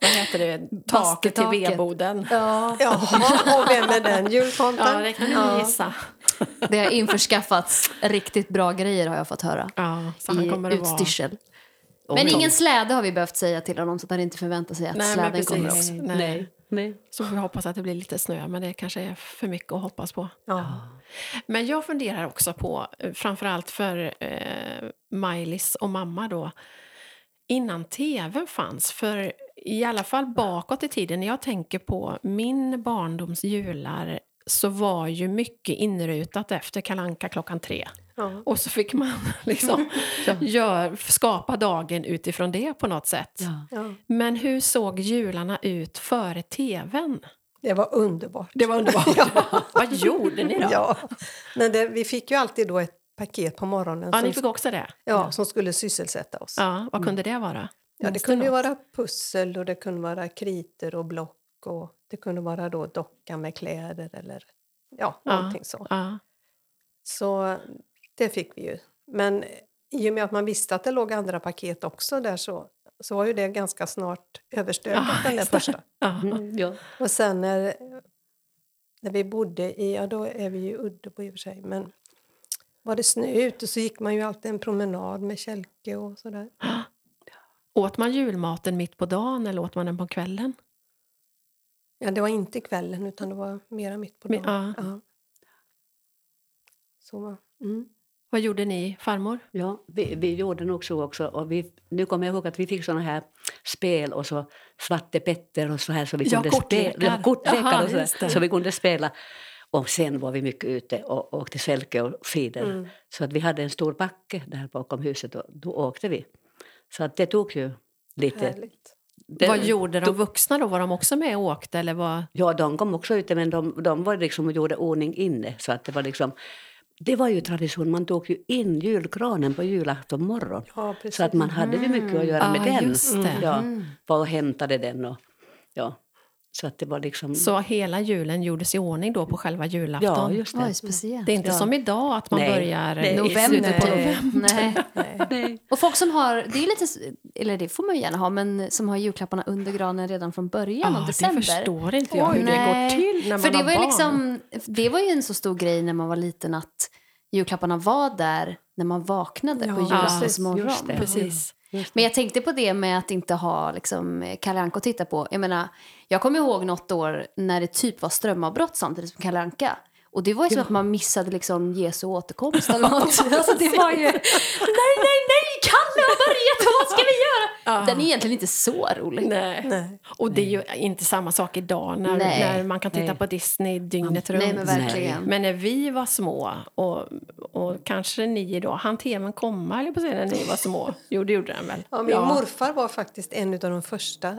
vad heter det, taket till vedboden. Ja, Jaha, och vem är den jultomten? Ja, det kan ni gissa. det har införskaffats riktigt bra grejer har jag fått höra. Ja, så han I kommer att vara... utstyrsel. Men ingen släde har vi behövt säga till honom så att han inte förväntar sig att Nej, släden kommer upp. Nej. Nej. Nej. Så får vi hoppas att det blir lite snö, men det kanske är för mycket att hoppas på. Ja. Men jag funderar också på, eh, framförallt för eh, Maj-Lis och mamma då, innan tv fanns, för i alla fall bakåt i tiden, när jag tänker på min barndoms jular så var ju mycket inrutat efter Kalanka klockan tre. Ja. Och så fick man liksom gör, skapa dagen utifrån det på något sätt. Ja. Ja. Men hur såg jularna ut före tvn? Det var underbart. Det var underbart. Vad gjorde ni då? Ja. Men det, vi fick ju alltid då ett paket på morgonen Ja, ni som, fick också det? ja, som skulle sysselsätta oss. Ja, vad kunde det vara? Ja, det kunde ju något? vara pussel och det kunde vara kriter och block och det kunde vara då docka med kläder eller ja, Ja. någonting så. Ja. Så det fick vi ju. Men i och med att man visste att det låg andra paket också där så, så var ju det ganska snart överstökat Ja, den där första. Mm, ja. Och sen när, när vi bodde i, ja då är vi ju Uddebo i och för sig, men var det snö ute så gick man ju alltid en promenad med kälke och sådär. Åt man julmaten mitt på dagen eller åt man den på kvällen? Ja, det var inte kvällen utan det var mera mitt på dagen. ja. Ja. Så, mm. Vad gjorde ni, farmor? Ja, vi, vi gjorde nog så också. Och vi, nu kommer jag ihåg att vi fick såna här spel och så Svarte Petter och så här så vi Ja, kunde kortlekar. spela. Ja, kortlekar och så, där, så vi kunde spela. Och sen var vi mycket ute och åkte sälke och skidor. Mm. Så att vi hade en stor backe där bakom huset och då åkte vi. Så att det tog ju lite... Härligt. Det, vad gjorde de vuxna då? Var de också med och åkte? Eller vad? Ja, de kom också ute men de, de var liksom och gjorde ordning inne. Så att det var liksom... Det var ju tradition, man tog ju in julgranen på julafton morgon. Ja. Så att man hade ju mycket att göra Ah, med den. just det. Ja, var och hämtade den och ja. Så att det var liksom... Så hela julen gjordes i ordning då på själva julafton? ja, just det. Oj, speciellt. Det är inte Ja. som idag att man Nej. börjar Nej. i November. slutet på Nej. november. Nej. Nej. Nej. Och folk som har, det är lite, eller det får man ju gärna ha, men som har julklapparna under granen redan från början Ja, av det december. förstår inte jag hur det Nej. går till när man För det har var, ju barn. liksom, det var ju en så stor grej när man var liten att julklapparna var där när man vaknade Ja, på det. Precis. Men jag tänkte på det med att inte ha liksom, Kalle Anka att titta på. Jag menar, jag kommer ihåg något år när det typ var strömavbrott samtidigt som Kalle Anka. Och det var ju som att man missade liksom Jesu återkomst eller något. alltså det var ju, nej, nej, nej, Kalle har börjat, vad ska vi göra? Den är egentligen inte så rolig. Nej. Nej. Och det är ju inte samma sak idag när, när man kan titta Nej. på Disney dygnet runt. Nej, men verkligen. Men när vi var små, och, och kanske ni då, han tvn komma eller på när ni var små? Jo, det gjorde den väl? Ja, min morfar var faktiskt en av de första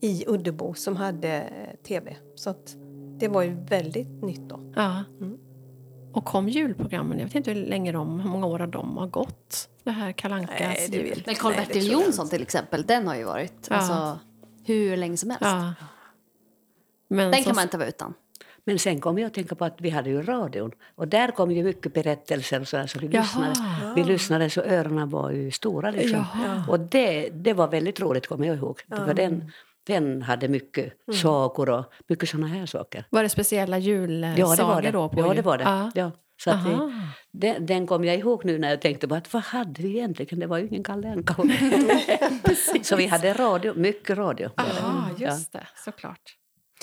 i Uddebo som hade eh, tv. Så att det var ju väldigt nytt då. Ja. Mm. Och kom julprogrammen, jag vet inte hur länge de, hur många år de har gått. Det här Kalankas Nej, det jul. Men Karl-Bertil det Jonsson till exempel, den har ju varit Ja. alltså, hur länge som helst. Ja. Men Den kan man inte vara utan. Men sen kom jag att tänka på att vi hade ju radion. Och där kom ju mycket berättelser och så, där, så vi Jaha. lyssnade. Vi lyssnade så öronen var ju stora liksom. Och det, det var väldigt roligt kommer jag ihåg. För den, den hade mycket sagor och mycket såna här saker. Var det speciella julsagor Ja, det var det. då? På ja, det, var det. Ja. Ja. Så vi, den, den kom jag ihåg nu när jag tänkte på att vad hade vi egentligen? Det var ju ingen Anka. Så vi hade radio, mycket radio. Aha, Ja. just det. Såklart.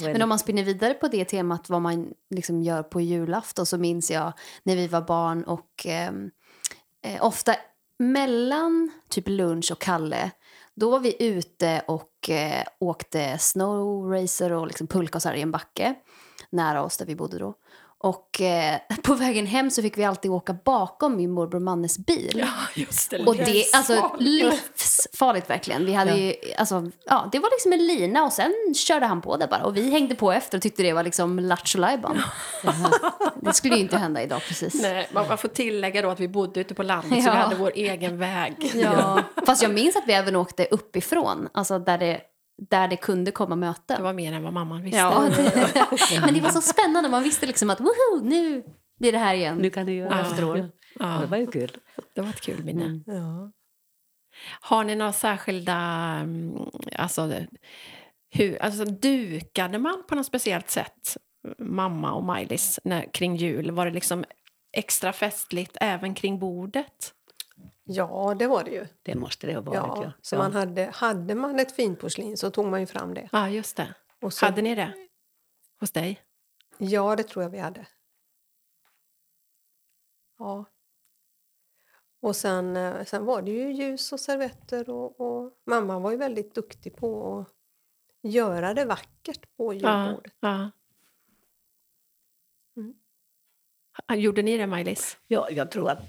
Men om man spinner vidare på det temat vad man liksom gör på julafton så minns jag när vi var barn och ehm, eh, ofta mellan typ lunch och Kalle då var vi ute och eh, åkte snowracer och liksom pulka och så här i en backe nära oss där vi bodde då. Och eh, på vägen hem så fick vi alltid åka bakom min morbror Mannes bil. just det. Och det, alltså livsfarligt verkligen. Vi hade ju, alltså, ja, det var liksom en lina och sen körde han på det bara. Och vi hängde på efter och tyckte det var liksom lattjo lajban. Det skulle ju inte hända idag precis. Nej, man man får tillägga då att vi bodde ute på landet så Ja. vi hade vår egen väg. Ja. Fast jag minns att vi även åkte uppifrån, alltså där det, där det kunde komma möten. Det var mer än vad mamman visste. Ja, det, men det var så spännande. Man visste liksom att woho, nu blir det här igen. Nu kan ni göra Efter år. Ja. Ja, det var ju kul. Det var ett kul minne. Ja. Har ni några särskilda... mm, Alltså, hur, alltså, dukade man på något speciellt sätt, mamma och Maj-Lis, när- kring jul? Var det liksom extra festligt även kring bordet? Ja, det var det ju. Det måste det ha varit. Ja, Ja. så Ja. man hade, hade man ett finporslin så tog man ju fram det. Ja, just det. Och så, Hade ni det hos dig? Ja, det tror jag vi hade. Ja. Och sen, eh, sen var det ju ljus och servetter och, och mamma var ju väldigt duktig på att göra det vackert på Ja. julbordet. ja. Mm. Ah, Gjorde ni det, Maj-Lis? Ja, jag tror att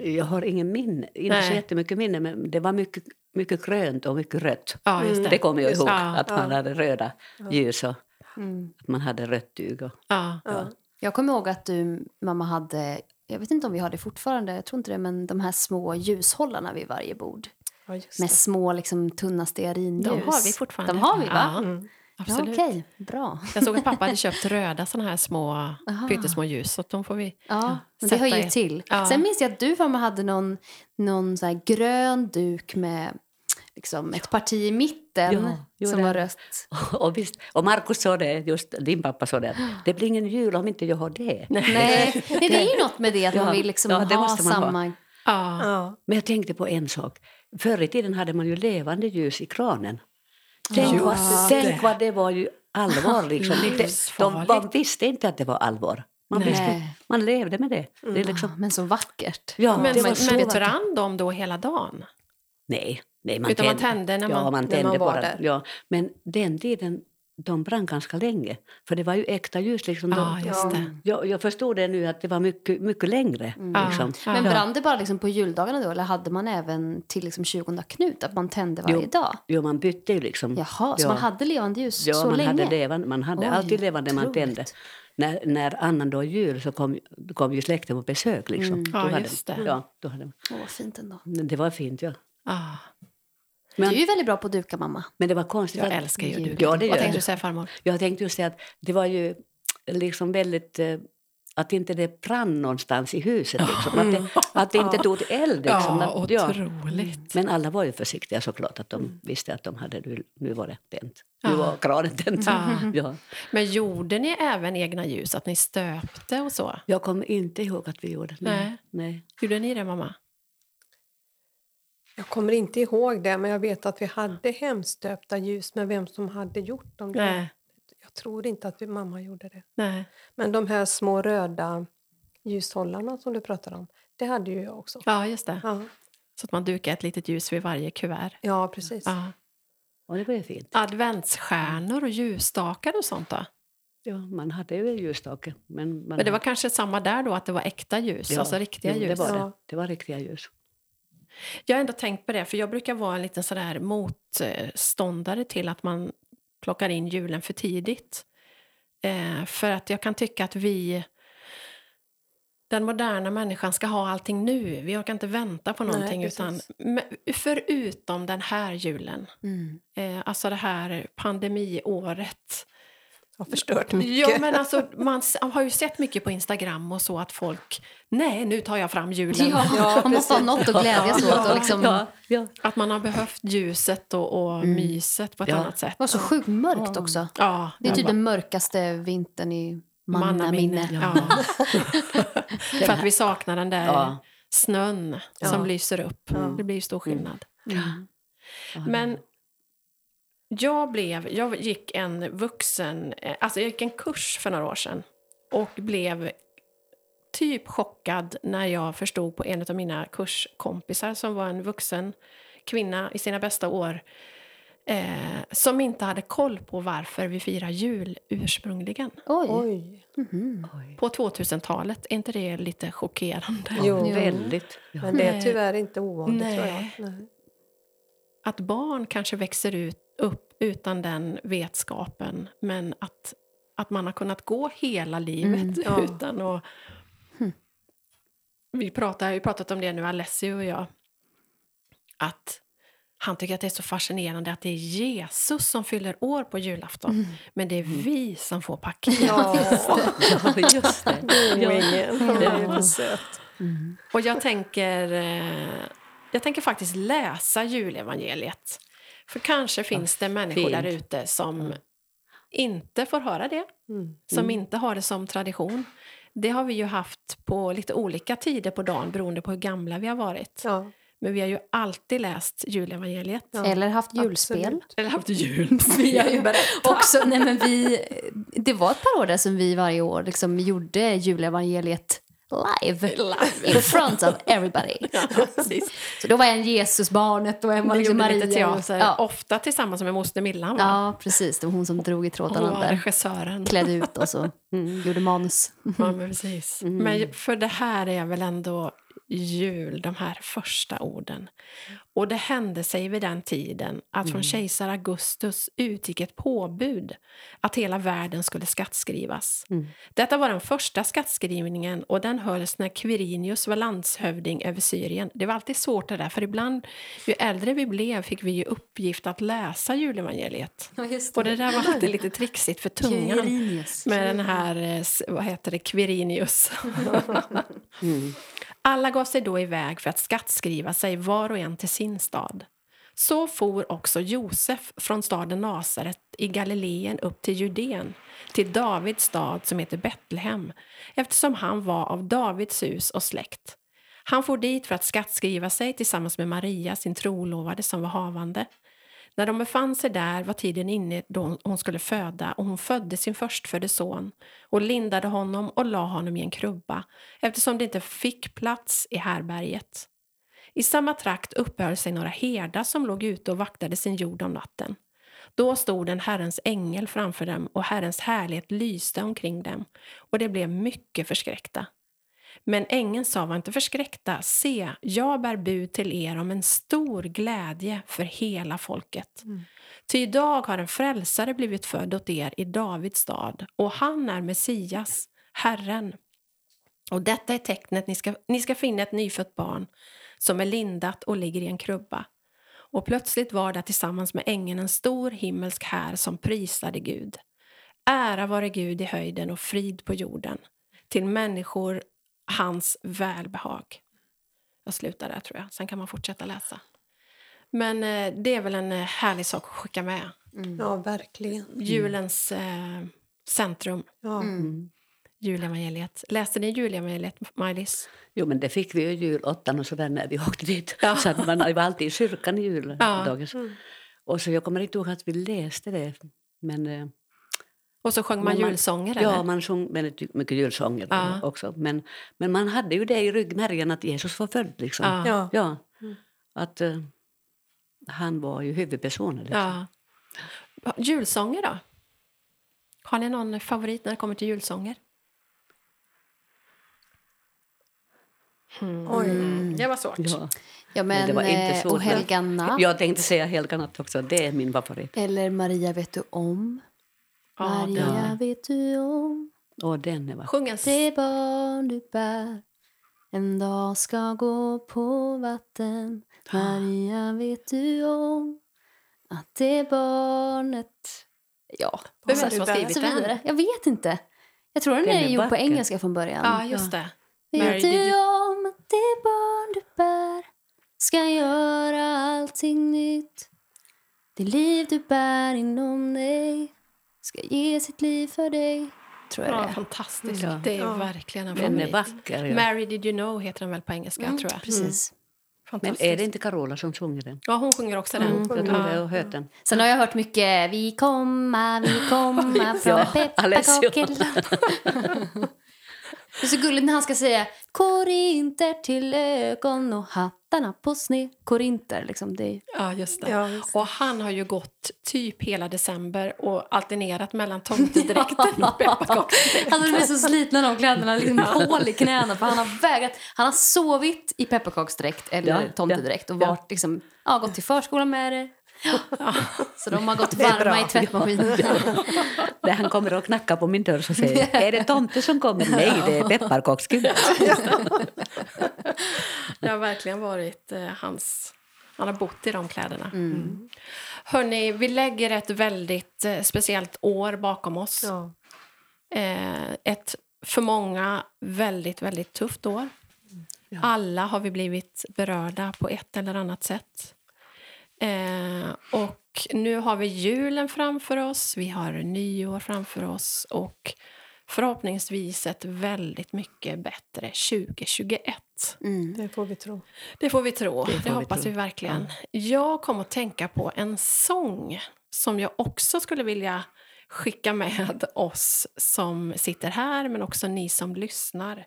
jag har ingen minne, inte så Nej. jättemycket minne, men det var mycket, mycket grönt och mycket rött. Ja, just det. Det kommer jag ihåg, Ja, att man ja. hade röda ljus och Mm. att man hade rött tyg. Och, Ja. Ja. Jag kommer ihåg att du, mamma, hade, jag vet inte om vi har det fortfarande, jag tror inte det, men de här små ljushållarna vid varje bord. Ja, just Med det. små liksom, tunna stearinljus. De har vi fortfarande. De har vi, va? Ja, Mm. Ja, absolut. Okej, bra. Jag såg att pappa hade köpt röda såna här små, Aha. pyttesmå ljus. Så att de får vi... Ja, men det Sätta hör ju i- till. Ja. Sen minns jag att du mamma hade någon, någon så här grön duk med liksom, ett parti i mitten Ja, som det- var rött. och, visst, och Markus sa det, just din pappa sa det, att det blir ingen jul om inte jag har det. Nej, nej, det är ju något med det att man Ja, vill liksom ja, det ha man ha. samma... Ja. Ja. Men jag tänkte på en sak. Förr i tiden hade man ju levande ljus i kranen. Tänk, vad, det. tänk vad det var ju allvar. Liksom. Det, de, man visste inte att det var allvar. Man, Nej. visste, man levde med det. det liksom, Men så vackert. ja, Men, men, så men brann de då hela dagen? Nej, nej man, Utan man tände när ja, man- man när tände man var bara. där. Ja. Men den tiden, de brann ganska länge. För det var ju äkta ljus. Liksom. De, just det. jag, jag förstod det nu att det var mycket, mycket längre. Liksom. Ja. Men brann det bara liksom på juldagarna då? Eller hade man även till liksom 20 Knut att man tände varje Jo. dag? Jo, man bytte ju liksom. Jaha, så ja. man hade levande ljus Ja, så man länge? hade, levande, man hade Oj, alltid levande man otroligt. tände. När, när annan dag jul så kom, då kom ju släkten på besök. Liksom. Mm. Då Ja, hade, just det. Ja, då hade, Åh, vad fint ändå. det var fint, ja. Ah, Men, Du är ju väldigt bra på att duka, mamma. men det var konstigt. jag att- älskar ju jul. du. Ja, det Vad tänkte jag. du säga, farmor? Jag tänkte just säga att det var ju liksom väldigt... Eh, att inte det brann någonstans i huset. Liksom. Att, det, att det inte tog eld. Liksom. Ja, att, ja. otroligt. Men alla var ju försiktiga såklart. Att de visste att de hade, nu, var det tänt. Nu Ja. var kranen tänt. Ja. Ja. Men gjorde ni även egna ljus? Att ni stöpte och så? Jag kommer inte ihåg att vi gjorde det. Nej. Nej. Gjorde ni det, mamma? Jag kommer inte ihåg det, men jag vet att vi hade hemstöpta ljus, men vem som hade gjort dem, det- Nej. jag tror inte att vi, mamma gjorde det. Nej. Men de här små röda ljushållarna som du pratar om, det hade ju jag också. Ja, just det. Ja, Så att man dukar ett litet ljus vid varje kuvert. ja precis. Ja. Och det var ju fint. Adventsstjärnor och ljusstakar och sånt då? Ja, man hade ju ljusstake. Men, man Men det var kanske samma där då, att det var äkta ljus, Ja, alltså riktiga ljus? Det var, det. Ja. det var riktiga ljus. Jag har ändå tänkt på det, för jag brukar vara en liten sådär motståndare till att man plockar in julen för tidigt. Eh, för att jag kan tycka att vi, den moderna människan, ska ha allting nu. Vi orkar inte vänta på Nej, någonting. utan, precis. men förutom den här julen, Mm. eh, alltså det här pandemiåret. Har förstört mycket. Ja, men alltså, man har ju sett mycket på Instagram och så att folk, nej, nu tar jag fram julen. Ja, man måste ha något att glädjas åt. Och liksom, Ja, ja. Att man har behövt ljuset och, och myset på ett Ja. annat sätt. Det var så sjukt mörkt också. Ja, Det är typ ja, den mörkaste vintern i mannaminne. Ja. För att vi saknar den där Ja. snön som Ja. lyser upp. Ja. Det blir ju stor skillnad. Mm. Men jag blev, jag gick en vuxen, eh, alltså jag gick en kurs för några år sedan och blev typ chockad när jag förstod på en av mina kurskompisar som var en vuxen kvinna i sina bästa år eh, som inte hade koll på varför vi firar jul ursprungligen. Oj. Oj. Oj. På 2000-talet, är inte det lite chockerande? Jo. Ja, väldigt. Ja. Men det är tyvärr inte ovanligt tror Nej. jag. Nej. Att barn kanske växer ut, upp utan den vetskapen, men att, att man har kunnat gå hela livet Mm, ja. utan att... Vi pratar, har ju pratat om det nu, Alessio och jag, att han tycker att det är så fascinerande att det är Jesus som fyller år på julafton, men det är vi som får paket. Ja, Ja, just det. Boingen. Han är ju för söt. Och jag tänker, eh, jag tänker faktiskt läsa julevangeliet. För kanske finns det människor fint. där ute som inte får höra det, Mm. som inte har det som tradition. Det har vi ju haft på lite olika tider på dagen beroende på hur gamla vi har varit. Ja, Men vi har ju alltid läst julevangeliet. Ja, Eller haft julspel. absolut. Eller haft jul. Vi har ju berättat. Också, nej men vi, det var ett par år där som vi varje år liksom gjorde julevangeliet live. In front of everybody. Ja. Så då var en Jesusbarnet och en var liksom Maria. teater, Ja. ofta tillsammans med moster Millan. va? ja, precis. Det var hon som drog i trådarna var där. regissören. Klädde ut oss och gjorde manus. Ja, men precis. Men för det här är väl ändå jul, de här första orden. Och det hände sig vid den tiden att från kejsar Augustus utgick ett påbud att hela världen skulle skattskrivas. Detta var den första skattskrivningen och den hölls när Quirinius var landshövding över Syrien. Det var alltid svårt det där, för ibland, ju äldre vi blev fick vi ju uppgift att läsa julevangeliet. Ja, just Och det där var alltid lite trixigt för tungan. Quirinius. Med den här, eh, vad heter det, Quirinius. Alla gav sig då iväg för att skattskriva sig var och en till sin stad. Så for också Josef från staden Nasaret i Galileen upp till Judeen, till Davids stad som heter Betlehem, eftersom han var av Davids hus och släkt. Han for dit för att skattskriva sig tillsammans med Maria, sin trolovade som var havande. När de befann sig där var tiden inne då hon skulle föda och hon födde sin förstfödde son och lindade honom och la honom i en krubba eftersom det inte fick plats i härberget. I samma trakt uppehöll sig några herdar som låg ute och vaktade sin jord om natten. Då stod en Herrens ängel framför dem och Herrens härlighet lyste omkring dem och de blev mycket förskräckta. Men ängeln sa, var inte förskräckta, se, jag bär bud till er om en stor glädje för hela folket. Ty idag har en frälsare blivit född åt er i Davids stad, och han är Messias, Herren. Och detta är tecknet, ni ska, ni ska finna ett nyfött barn som är lindat och ligger i en krubba. Och plötsligt var det tillsammans med ängeln en stor himmelsk här som prisade Gud. Ära vare Gud i höjden och frid på jorden, till människor hans välbehag. Jag slutar där tror jag, sen kan man fortsätta läsa. Men eh, det är väl en eh, härlig sak att skicka med. Ja, verkligen. Julens eh, centrum, Ja. Mm. Julevangeliet. Läste ni julevangeliet, Maj-Lis? Jo, men det fick vi ju julottan och så där när vi åkte dit. Ja. Så att man var alltid i kyrkan i juldagen. Ja. Och så jag kommer inte ihåg att vi läste det. Men, eh, Och så sjöng man man- julsånger? ja, eller? man sjöng väldigt mycket julsånger Ja. också. Men, men man hade ju det i ryggmärgen att Jesus var född. Liksom. Ja. Ja. Ja. Att eh, han var ju huvudpersonen. Liksom. Ja. Julsånger då? Har ni någon favorit när det kommer till julsånger? Oj. Det var svårt. Ja. Ja, men, det var inte eh, svårt, och Helga natt. Jag tänkte säga Helga natt också. Det är min favorit. Eller Maria vet du om? Ja, Maria Ja. vet du om? Och den är va? Sjung en... s- Det barn du bär en dag ska gå på vatten Maria vet du om att det barnet... Ja, Vem är det som har skrivit den? Jag vet inte. Jag tror den, Den är, är gjord på vacker. engelska från början. Ja, just det. Vet Mary, du did you- om att det barn du bär ska göra allting nytt Det liv du bär inom dig ska ge sitt liv för dig Tror jag Ja, det är. fantastiskt. Ja. Det är Ja. verkligen en favorit. vacker. Ja. Mary Did You Know heter den väl på engelska, Mm, tror jag. Precis. Men Fantastiskt. är det inte Carola som sjunger den? Ja, hon sjunger också den. Jag tror det, jag Ja. har hört den. Sen har jag hört mycket Vi komma, vi komma från Ja. Det är så gulligt när han ska säga Korinter till ögon och hattarna på sned. Korinter, liksom. Det är... Ja, just det. Ja, just det. Och han har ju gått typ hela december och alternerat mellan tomtedräkten och pepparkaksdräkten. Han blivit så slitna de kläderna, liksom hål i knäna för han har vägrat. Han har sovit i pepparkaksdräkt eller Ja, tomtedräkt och ja. varit, liksom, ja, gått till förskolan med det. Så de har gått varma i tvättmaskinen. När han kommer och knackar på min dörr så säger är det tomte som kommer? Nej, det är pepparkaksgud. Det har verkligen varit eh, hans... Han har bott i de kläderna. Mm. Hörni, vi lägger ett väldigt eh, speciellt år bakom oss. Ja. Eh, ett för många väldigt, väldigt tufft år. Alla har vi blivit berörda på ett eller annat sätt. Eh, och nu har vi julen framför oss, vi har nyår framför oss och förhoppningsvis ett väldigt mycket bättre 2021. Mm. Det får vi tro. Det får vi tro. Det, vi hoppas tro. vi verkligen. Jag kom att tänka på en sång som jag också skulle vilja skicka med oss som sitter här, men också ni som lyssnar.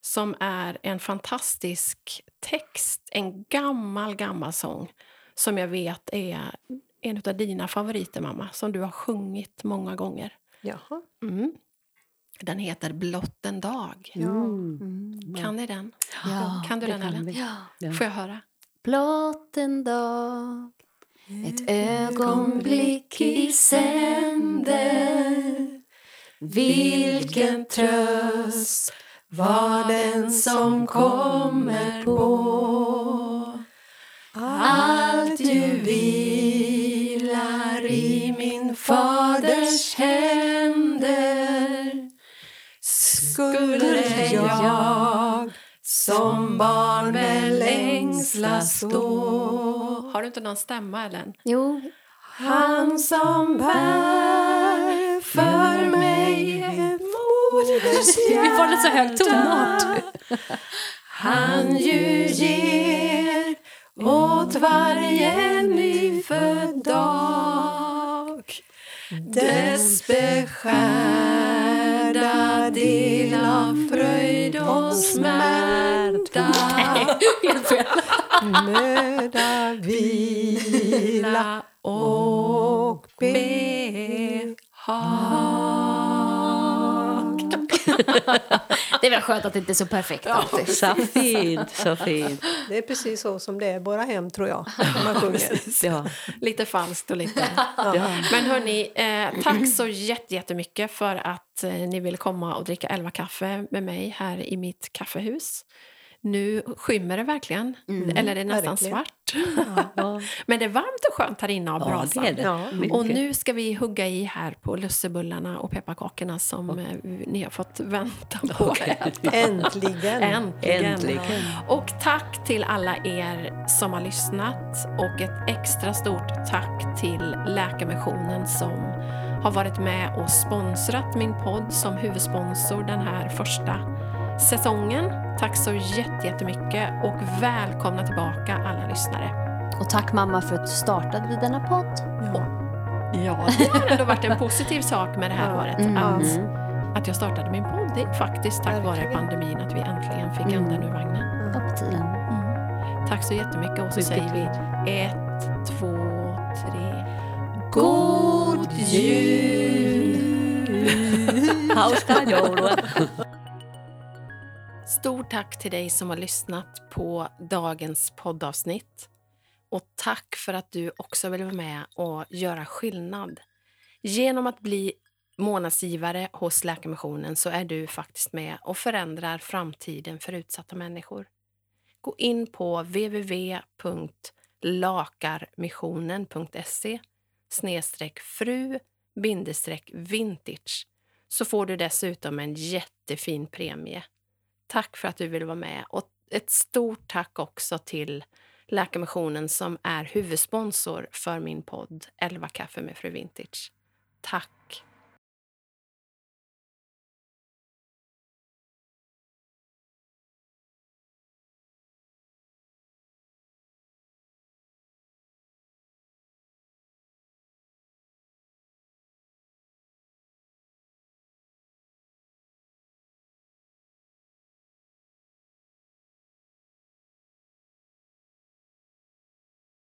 Som är en fantastisk text, en gammal, gammal sång som jag vet är en av dina favoriter, mamma, som du har sjungit många gånger. Jaha. Mm. Den heter Blott en dag. Mm. Kan ni den? Ja, kan du den, kan Ellen? Ja. Får jag höra? Blott en dag ett ögonblick i sänder Vilken tröst var den som kommer på Allt ju vilar i min faders händer Skulle jag som barn med längsla stå Har du inte någon stämma, Ellen? Jo, Han som bär för mig ett moders vi får så hög tonart. Han ju ger åt varje nyfödd dag dess beskärda del av fröjd och smärta möda, vila och behag. Det är väl skönt att det inte är så perfekt alltid. Så fint, så fint. Det är precis så som det är i våra hem, tror jag, man sjunger. Ja. Lite falskt och lite... Ja. Men hörni, eh, tack så jätte- jättemycket för att eh, ni ville komma och dricka elva kaffe med mig här i mitt kaffehus. Nu skymmer det verkligen, eller det är nästan verkligen. svart. Ja. Men det är varmt och skönt här inne av Ja, brasan. det det. Och nu ska vi hugga i här på lussebullarna och pepparkakorna som eh, ni har fått vänta på att äta. Äntligen! Äntligen. Äntligen. Och tack till alla er som har lyssnat och ett extra stort tack till Läkarmissionen som har varit med och sponsrat min podd som huvudsponsor den här första säsongen. Tack så jätte- jättemycket och välkomna tillbaka alla lyssnare. Och tack mamma för att du startade denna podd. Ja. Ja, det har ändå varit en positiv sak med det här Ja. året. Mm. Att, Mm. att jag startade min podd. Det är faktiskt tack vare pandemin att vi äntligen fick Mm. ändan ur vagnen. Var på tiden. Mm. Tack så jättemycket och så Mycket säger vi ett, två, tre. God Hauska joulua. Stort tack till dig som har lyssnat på dagens poddavsnitt. Och tack för att du också vill vara med och göra skillnad. Genom att bli månadsgivare hos Läkarmissionen så är du faktiskt med och förändrar framtiden för utsatta människor. Gå in på www.lakarmissionen.se snedstreck fru bindestreck vintage så får du dessutom en jättefin premie. Tack för att du ville vara med och ett stort tack också till Läkarmissionen som är huvudsponsor för min podd 11 kaffe med fru Vintage. Tack